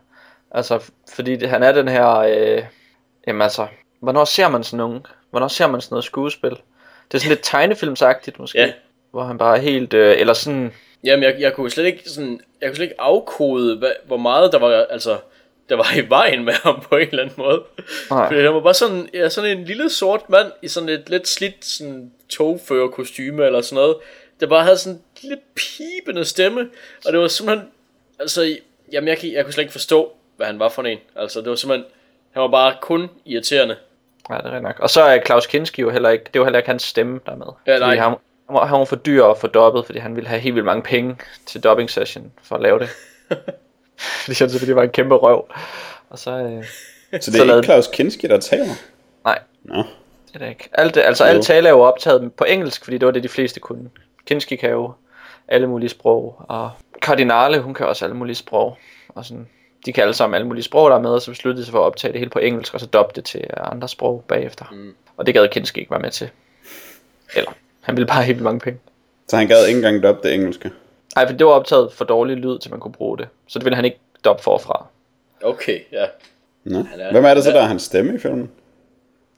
Altså, fordi det, han er den her, øh, jamen altså, hvornår ser man sådan nogen? Hvornår ser man sådan noget skuespil? Det er sådan lidt tegnefilmsagtigt måske, Ja. Hvor han bare helt, øh, eller sådan, Jamen, jeg, jeg kunne slet ikke sådan, jeg kunne slet ikke afkode, hvad, hvor meget der var, altså, der var i vejen med ham på en eller anden måde. Nej. Fordi han var bare sådan, ja, sådan en lille sort mand i sådan et lidt slidt sådan togfører kostyme eller sådan noget, der bare havde sådan en lille pibende stemme, og det var simpelthen, altså, jamen jeg, jeg kunne slet ikke forstå, hvad han var for en. Altså, det var simpelthen, han var bare kun irriterende. ja, det er nok. Og så er Klaus Kinski jo heller ikke, det var heller ikke hans stemme der er med. Ja, nej. Fordi han, var, han var for dyr og for dobbet, fordi han ville have helt vildt mange penge til dubbing session for at lave det. fordi han selvfølgelig var en kæmpe røv. Og så, øh, Så det er lavede- ikke Klaus Kinski, der taler? nej, Nå. Det er det ikke. Alt, det- altså, alt tale er jo optaget på engelsk, fordi det var det, de fleste kunne. Kinski kan jo alle mulige sprog, og Cardinale, hun kan også alle mulige sprog. Og sådan. de kan alle sammen alle mulige sprog, der er med, og så besluttede de sig for at optage det hele på engelsk, og så dobbe det til andre sprog bagefter. Mm. Og det gad Kinski ikke være med til. Eller, han ville bare have helt mange penge. Så han gad ikke engang doppe det engelske. Nej, for det var optaget for dårlig lyd, til man kunne bruge det. Så det ville han ikke dobbe forfra. Okay, ja. Nå. er- Hvem er det så, der er hans stemme i filmen?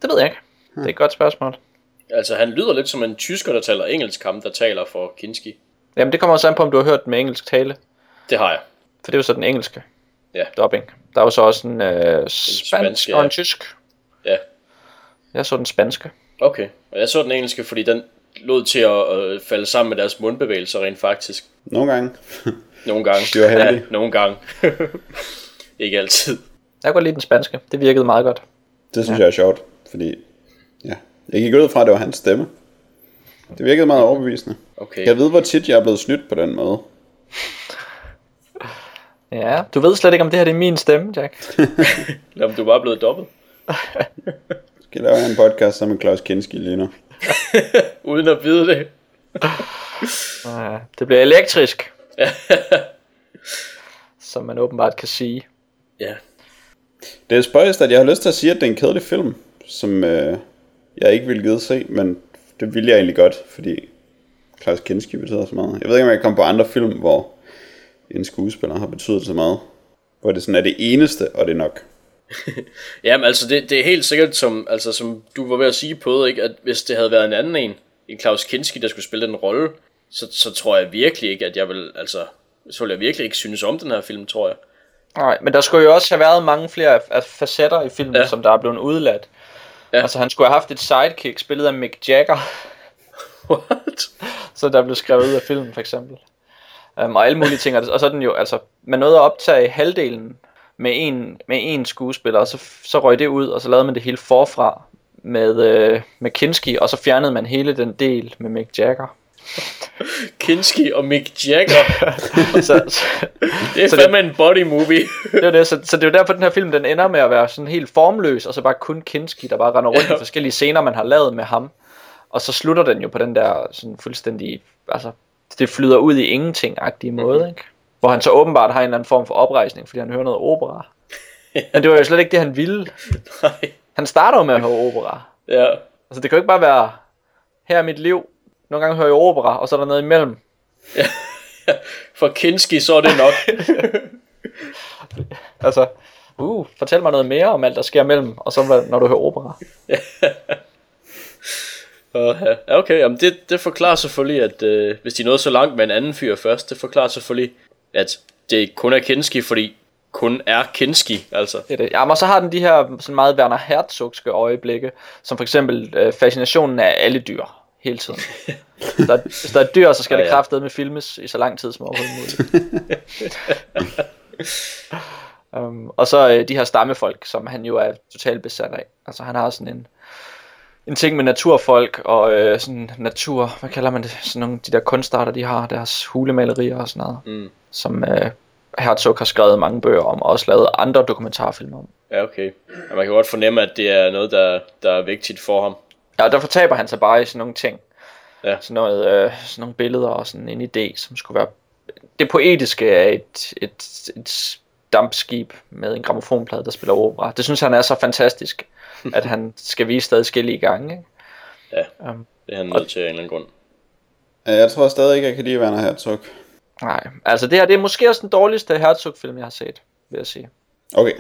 Det ved jeg ikke. Det er et godt spørgsmål. Altså, han lyder lidt som en tysker, der taler engelsk, ham der taler for Kinski. Jamen, det kommer også an på, om du har hørt den med engelsk tale. Det har jeg. For det er jo så den engelske Ja. dubbing. Der er jo så også en øh, spansk spanske, og en ja. tysk. Ja. Jeg så den spanske. Okay, og jeg så den engelske, fordi den lod til at øh, falde sammen med deres mundbevægelser rent faktisk. Nogle gange. Nogle gange. Det var heldigt. Ja, nogle gange. Ikke altid. Jeg kunne lide den spanske. Det virkede meget godt. Det synes ja. jeg er sjovt, fordi ja, jeg gik ud fra, at det var hans stemme. Det virkede meget overbevisende. Okay. Jeg ved, hvor tit jeg er blevet snydt på den måde. Ja, du ved slet ikke, om det her det er min stemme, Jack. Jamen, du er bare blevet dobbelt. Skal jeg lave en podcast sammen med Claus Kinski lige nu? Uden at vide det. Ja, det bliver elektrisk. som man åbenbart kan sige. Ja. Det er spøjst, at jeg har lyst til at sige, at det er en kedelig film, som øh, jeg ikke ville gide se, men det ville jeg egentlig godt, fordi Claus Kinski betyder så meget. Jeg ved ikke, om jeg kan komme på andre film, hvor en skuespiller har betydet så meget. Hvor det sådan er det eneste, og det er nok. Jamen, altså, det, det er helt sikkert, som, altså, som du var ved at sige på ikke? at hvis det havde været en anden en, en Claus Kinski, der skulle spille den rolle, så, så tror jeg virkelig ikke, at jeg vil, altså, så vil jeg virkelig ikke synes om den her film, tror jeg. Nej, men der skulle jo også have været mange flere facetter i filmen, Ja. som der er blevet udladt. Ja. Altså, han skulle have haft et sidekick, spillet af Mick Jagger, What? så der blev skrevet ud af filmen, for eksempel. Um, og alle mulige ting. Og og så er den jo, altså, man nåede at optage halvdelen med en, med en skuespiller, og så, så røg det ud, og så lavede man det hele forfra med, øh, med Kinski, og så fjernede man hele den del med Mick Jagger. Kinski og Mick Jagger. så, så, Det er Så det- fandme en body movie. det er det, så, så det er jo derfor, den her film den ender med at være sådan helt formløs, og så bare kun Kinski, der bare render rundt Ja. i forskellige scener, man har lavet med ham. Og så slutter den jo på den der sådan fuldstændig, altså, det flyder ud i ingenting-agtige måde, ikke? Hvor han så åbenbart har en eller anden form for oprejsning, fordi han hører noget opera. Men det var jo slet ikke det, han ville. Nej. Han starter jo med at høre opera. Ja. Altså, det kan jo ikke bare være, her er mit liv, nogle gange hører jeg opera, og så er der noget imellem. For Kinski, så er det nok. Altså, uh, fortæl mig noget mere om alt, der sker mellem, og så når du hører opera. Ja, okay, jamen det, det forklarer selvfølgelig, at øh, hvis de nåede så langt med en anden fyr først, det forklarer selvfølgelig, at det kun er Kinski, fordi kun er Kinski, altså. Det er det. Jamen, og så har den de her sådan meget Werner Herzogske øjeblikke, som for eksempel øh, fascinationen af alle dyr hele tiden. der, er- hvis der er dyr, så skal Ja, det ja. kraftedeme med filmes i så lang tid som overhovedet muligt. um, og så øh, de her stammefolk, som han jo er totalt besat af. Altså han har sådan en, en ting med naturfolk og øh, sådan natur, hvad kalder man det, sådan nogle de der kunstarter, de har, deres hulemalerier og sådan noget, Mm. Som øh, Herzog har skrevet mange bøger om, og også lavet andre dokumentarfilm om. Ja, okay. Og man kan godt fornemme, at det er noget, der, der er vigtigt for ham. Ja, og der fortaber han sig bare i sådan nogle ting. Ja. Sådan, noget, øh, sådan nogle billeder og sådan en idé, som skulle være... Det poetiske af et, et, et dampskib med en gramofonplade, der spiller opera. Det synes han er så fantastisk, at han skal vise stadig forskellige gange. Ikke? Ja, Um, det er han nødt til af en eller anden grund. Ja, Jeg tror stadig ikke, jeg kan lide Werner Herzog. Nej, altså det her det er måske også den dårligste Herzog-film, jeg har set, vil jeg sige. Okay,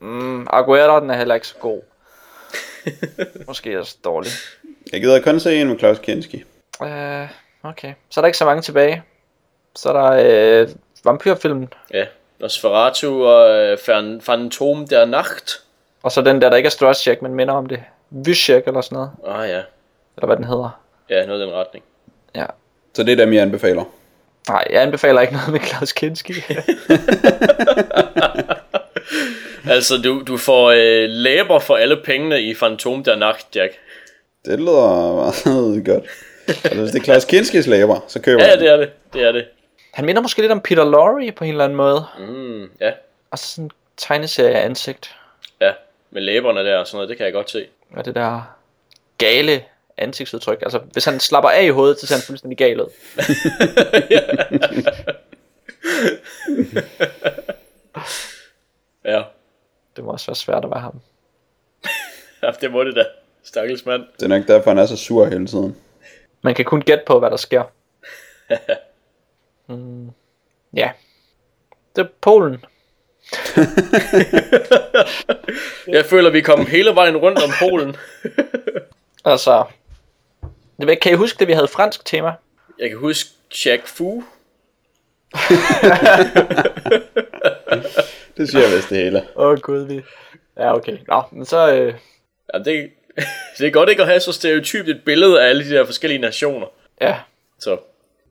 Mm, Aguero, den er heller ikke så god. måske også dårlig. jeg gider kun se en med Claus Kinski. Uh, okay, så er der ikke så mange tilbage. Så er der øh, vampyrfilmen, Ja, Nosferatu og øh, Phantom der Nacht. Og så den der, der ikke er Strasjek, men minder om det. Vyshek eller sådan noget. Ah ja, Eller hvad den hedder. ja, noget i den retning. Ja. Så det er dem, jeg anbefaler. Nej, jeg anbefaler ikke noget med Klaus Kinski. Altså, du, du får øh, læber for alle pengene i Phantom der Nacht, Jack. Det lyder meget godt. Altså, hvis det er Claus Kinskis læber, så køber Ja, jeg det er det. Det er det. Han minder måske lidt om Peter Lorre på en eller anden måde. Mm, ja, Og så sådan en tegneserie ansigt. ja. Med læberne der og sådan noget, det kan jeg godt se. Og det der gale ansigtsudtryk. Altså, hvis han slapper af i hovedet, så ser han fuldstændig gal ud. Ja. Det må også være svært at være ham. ja, det må det da. Stakkels mand. Det er nok derfor, han er så sur hele tiden. Man kan kun gætte på, hvad der sker. mm, ja. Det er Polen. Jeg føler, vi kom hele vejen rundt om Polen. Altså, kan I huske det, vi havde fransk tema? Jeg kan huske Jack Fu. Det siger jeg vist det hele. Åh oh, gud, vi... Ja, okay. Nå, men så... Øh, Ja, det, det er godt ikke at have så stereotypt et billede af alle de der forskellige nationer. ja, Så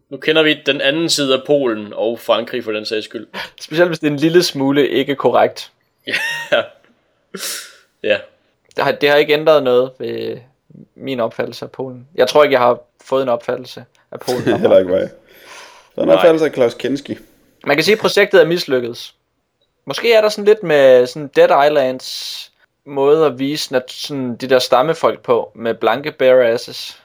nu kender vi den anden side af Polen og Frankrig for den sags skyld. specielt hvis det er en lille smule ikke korrekt. Ja. ja. Det har, det har ikke ændret noget ved min opfattelse af Polen. Jeg tror ikke, jeg har fået en opfattelse af Polen. Heller ikke mig. Så er Nej. opfattelse af Klaus Kinski. Man kan sige, at projektet er mislykkedes. Måske er der sådan lidt med sådan Dead Islands måde at vise nat- sådan de der stammefolk på, med blanke bare asses.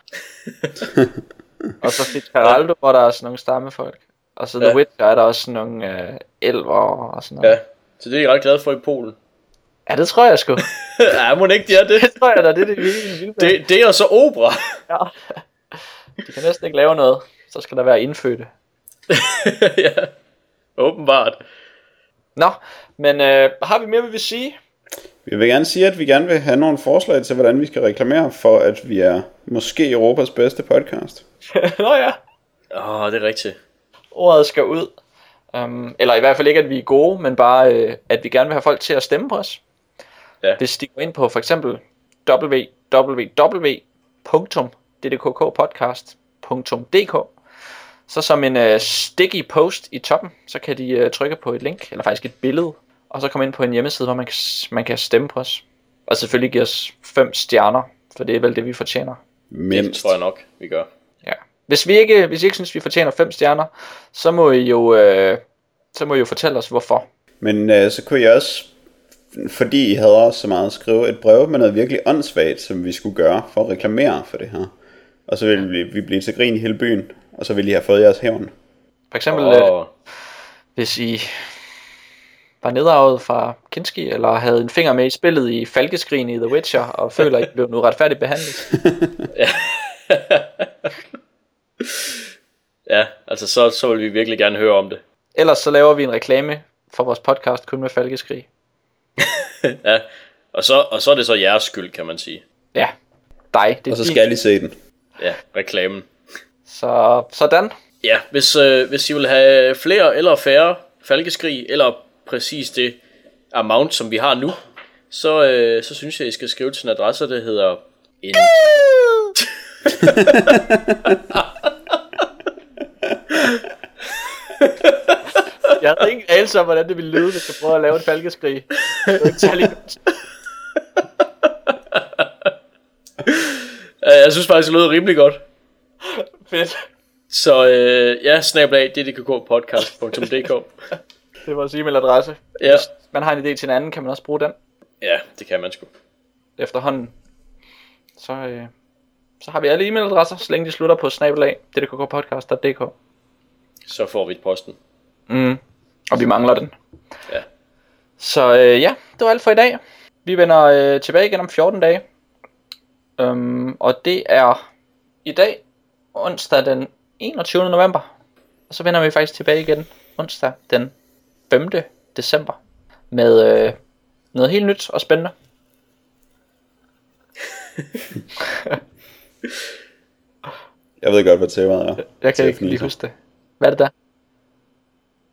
og så Fitzcarraldo, hvor der er sådan nogle stammefolk. Og så The Ja. Witcher er der også sådan nogle øh, elver og sådan noget. ja. Så det er jeg ret glad for i Polen. Ja, det tror jeg sgu. ja, må ikke de er det? det tror jeg da, det er det vilde, det? Det er så opera. Ja. De kan næsten ikke lave noget. Så skal der være indfødte. ja, åbenbart. Nå, men øh, har vi mere, vi vil sige? Vi vil gerne sige, at vi gerne vil have nogle forslag til, hvordan vi skal reklamere for, at vi er måske Europas bedste podcast. Nå ja. Åh, oh, det er rigtigt. ordet skal ud. Um, eller i hvert fald ikke, at vi er gode, men bare, øh, at vi gerne vil have folk til at stemme på os. Ja. Hvis de går ind på for eksempel www.ddkkpodcast.dk, så som en øh, sticky post i toppen, så kan de øh, trykke på et link, eller faktisk et billede, og så komme ind på en hjemmeside, hvor man kan, man kan stemme på os. Og selvfølgelig give os fem stjerner, for det er vel det, vi fortjener. Det Mindst. tror jeg nok, vi gør. Ja. Hvis vi ikke, hvis I ikke synes, vi fortjener fem stjerner, så må I jo, øh, så må I jo fortælle os, hvorfor. Men øh, så kunne jeg også, fordi I havde også så meget, skrive et brev med noget virkelig åndssvagt, som vi skulle gøre for at reklamere for det her. Og så ville vi, vi blive til grin i hele byen, og så ville I have fået jeres hævn. For eksempel, oh. øh, hvis I var nedarvet fra Kinski, eller havde en finger med i spillet i Falkeskrigen i The Witcher, og føler, at I blev nu retfærdigt behandlet. ja, altså så, så vil vi virkelig gerne høre om det. Ellers så laver vi en reklame for vores podcast kun med Falkeskrig. Ja, og så, og så er det så jeres skyld, kan man sige. Ja, dig. Det er Og så din. skal I se den. Ja, reklamen. Så sådan. Ja, hvis, øh, hvis I vil have flere eller færre falkeskrig, eller præcis det amount, som vi har nu, så, øh, så synes jeg, I skal skrive til en adresse, der hedder en... Jeg havde ingen anelse om, hvordan det ville lyde, hvis jeg prøvede at lave et Falkeskrig. Jeg synes faktisk, det lød rimelig godt. Fedt. Så øh, ja, snablag ddkkpodcast.dk Det var vores e-mailadresse. Ja, Hvis man har en idé til en anden, kan man også bruge den ja, det kan man sgu. efterhånden. Så, øh, så har vi alle e-mailadresser, så længe de slutter på ddkkpodcast.dk. Så får vi posten. Mm. Og vi mangler den. Ja. Så øh, ja, det var alt for i dag. Vi vender øh, tilbage igen om 14 dage. Um, og det er i dag, onsdag den 21. november. Og så vender vi faktisk tilbage igen onsdag den 5. december. Med øh, noget helt nyt og spændende. Jeg ved godt, hvad temaet er. Jeg kan ikke lige huske det. Hvad er det der?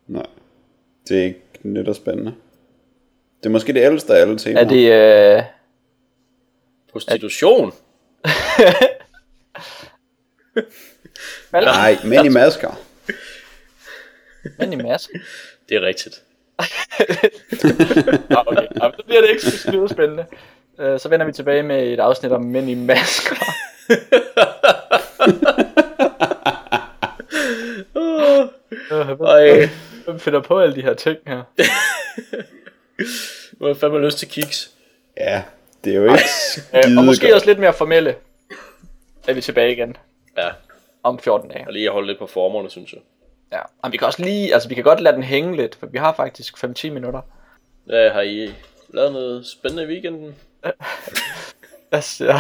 Nej, det er ikke nyt og spændende. Det er måske det ældste af alle temaer. Er det... Øh, Prostitution? Nej, mænd i masker. Mænd i mask. Det er rigtigt. Nå, okay. Nå, så bliver det ikke så skide spændende. Øh, så vender vi tilbage med et afsnit om mænd i masker. Hvem- Ej, Hvem finder på alle de her ting her? hvor jeg fandme lyst til kiks. Ja, det er jo ikke Øh, skide og måske godt. også lidt mere formelle. Er vi tilbage igen Ja, om 14 dage. og lige at holde lidt på formerne, synes jeg. Ja. Og vi kan også lige, altså vi kan godt lade den hænge lidt, for vi har faktisk 5-10 minutter. Hvad har I lavet noget spændende i weekenden? Altså, ja.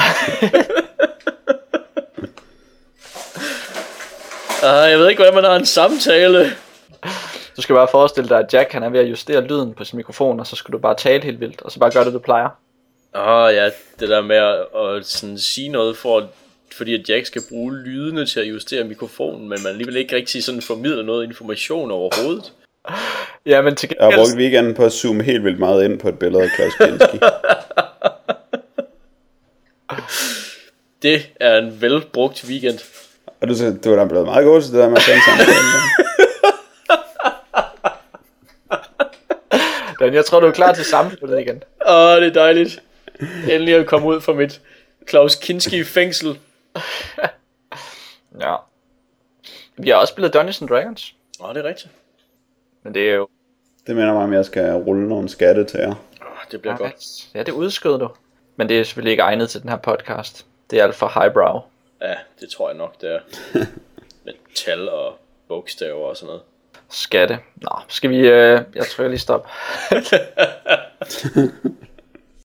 Ah, jeg ved ikke, hvordan man har en samtale. Du skal bare forestille dig, at Jack han er ved at justere lyden på sin mikrofon, og så skal du bare tale helt vildt, og så bare gøre det, du plejer. Ah ja, det der med at, at sådan sige noget, for, fordi at Jack skal bruge lydene til at justere mikrofonen, men man alligevel ikke rigtig sådan formidler noget information overhovedet. Ja, men til Jeg har gengæld, brugt weekenden på at zoome helt vildt meget ind på et billede af Klaus Kinski. Det er en velbrugt weekend. Og du, du er da blevet meget god til det der med at tage en Dan, jeg tror, du er klar til samfundet igen. Åh, det er dejligt. Endelig at komme ud fra mit Claus Kinski fængsel. Ja. Vi har også spillet Dungeons and Dragons. Åh, det er rigtigt. Men det er jo... Det minder mig om, at jeg skal rulle nogle skatte til jer. Åh, det bliver godt. Ja, det udskød du. Men det er selvfølgelig ikke egnet til den her podcast. Det er alt for highbrow. Ja, det tror jeg nok, det er. Med tal og bogstaver og sådan noget. Skatte. Nå, skal vi... Øh, jeg trykker lige stop.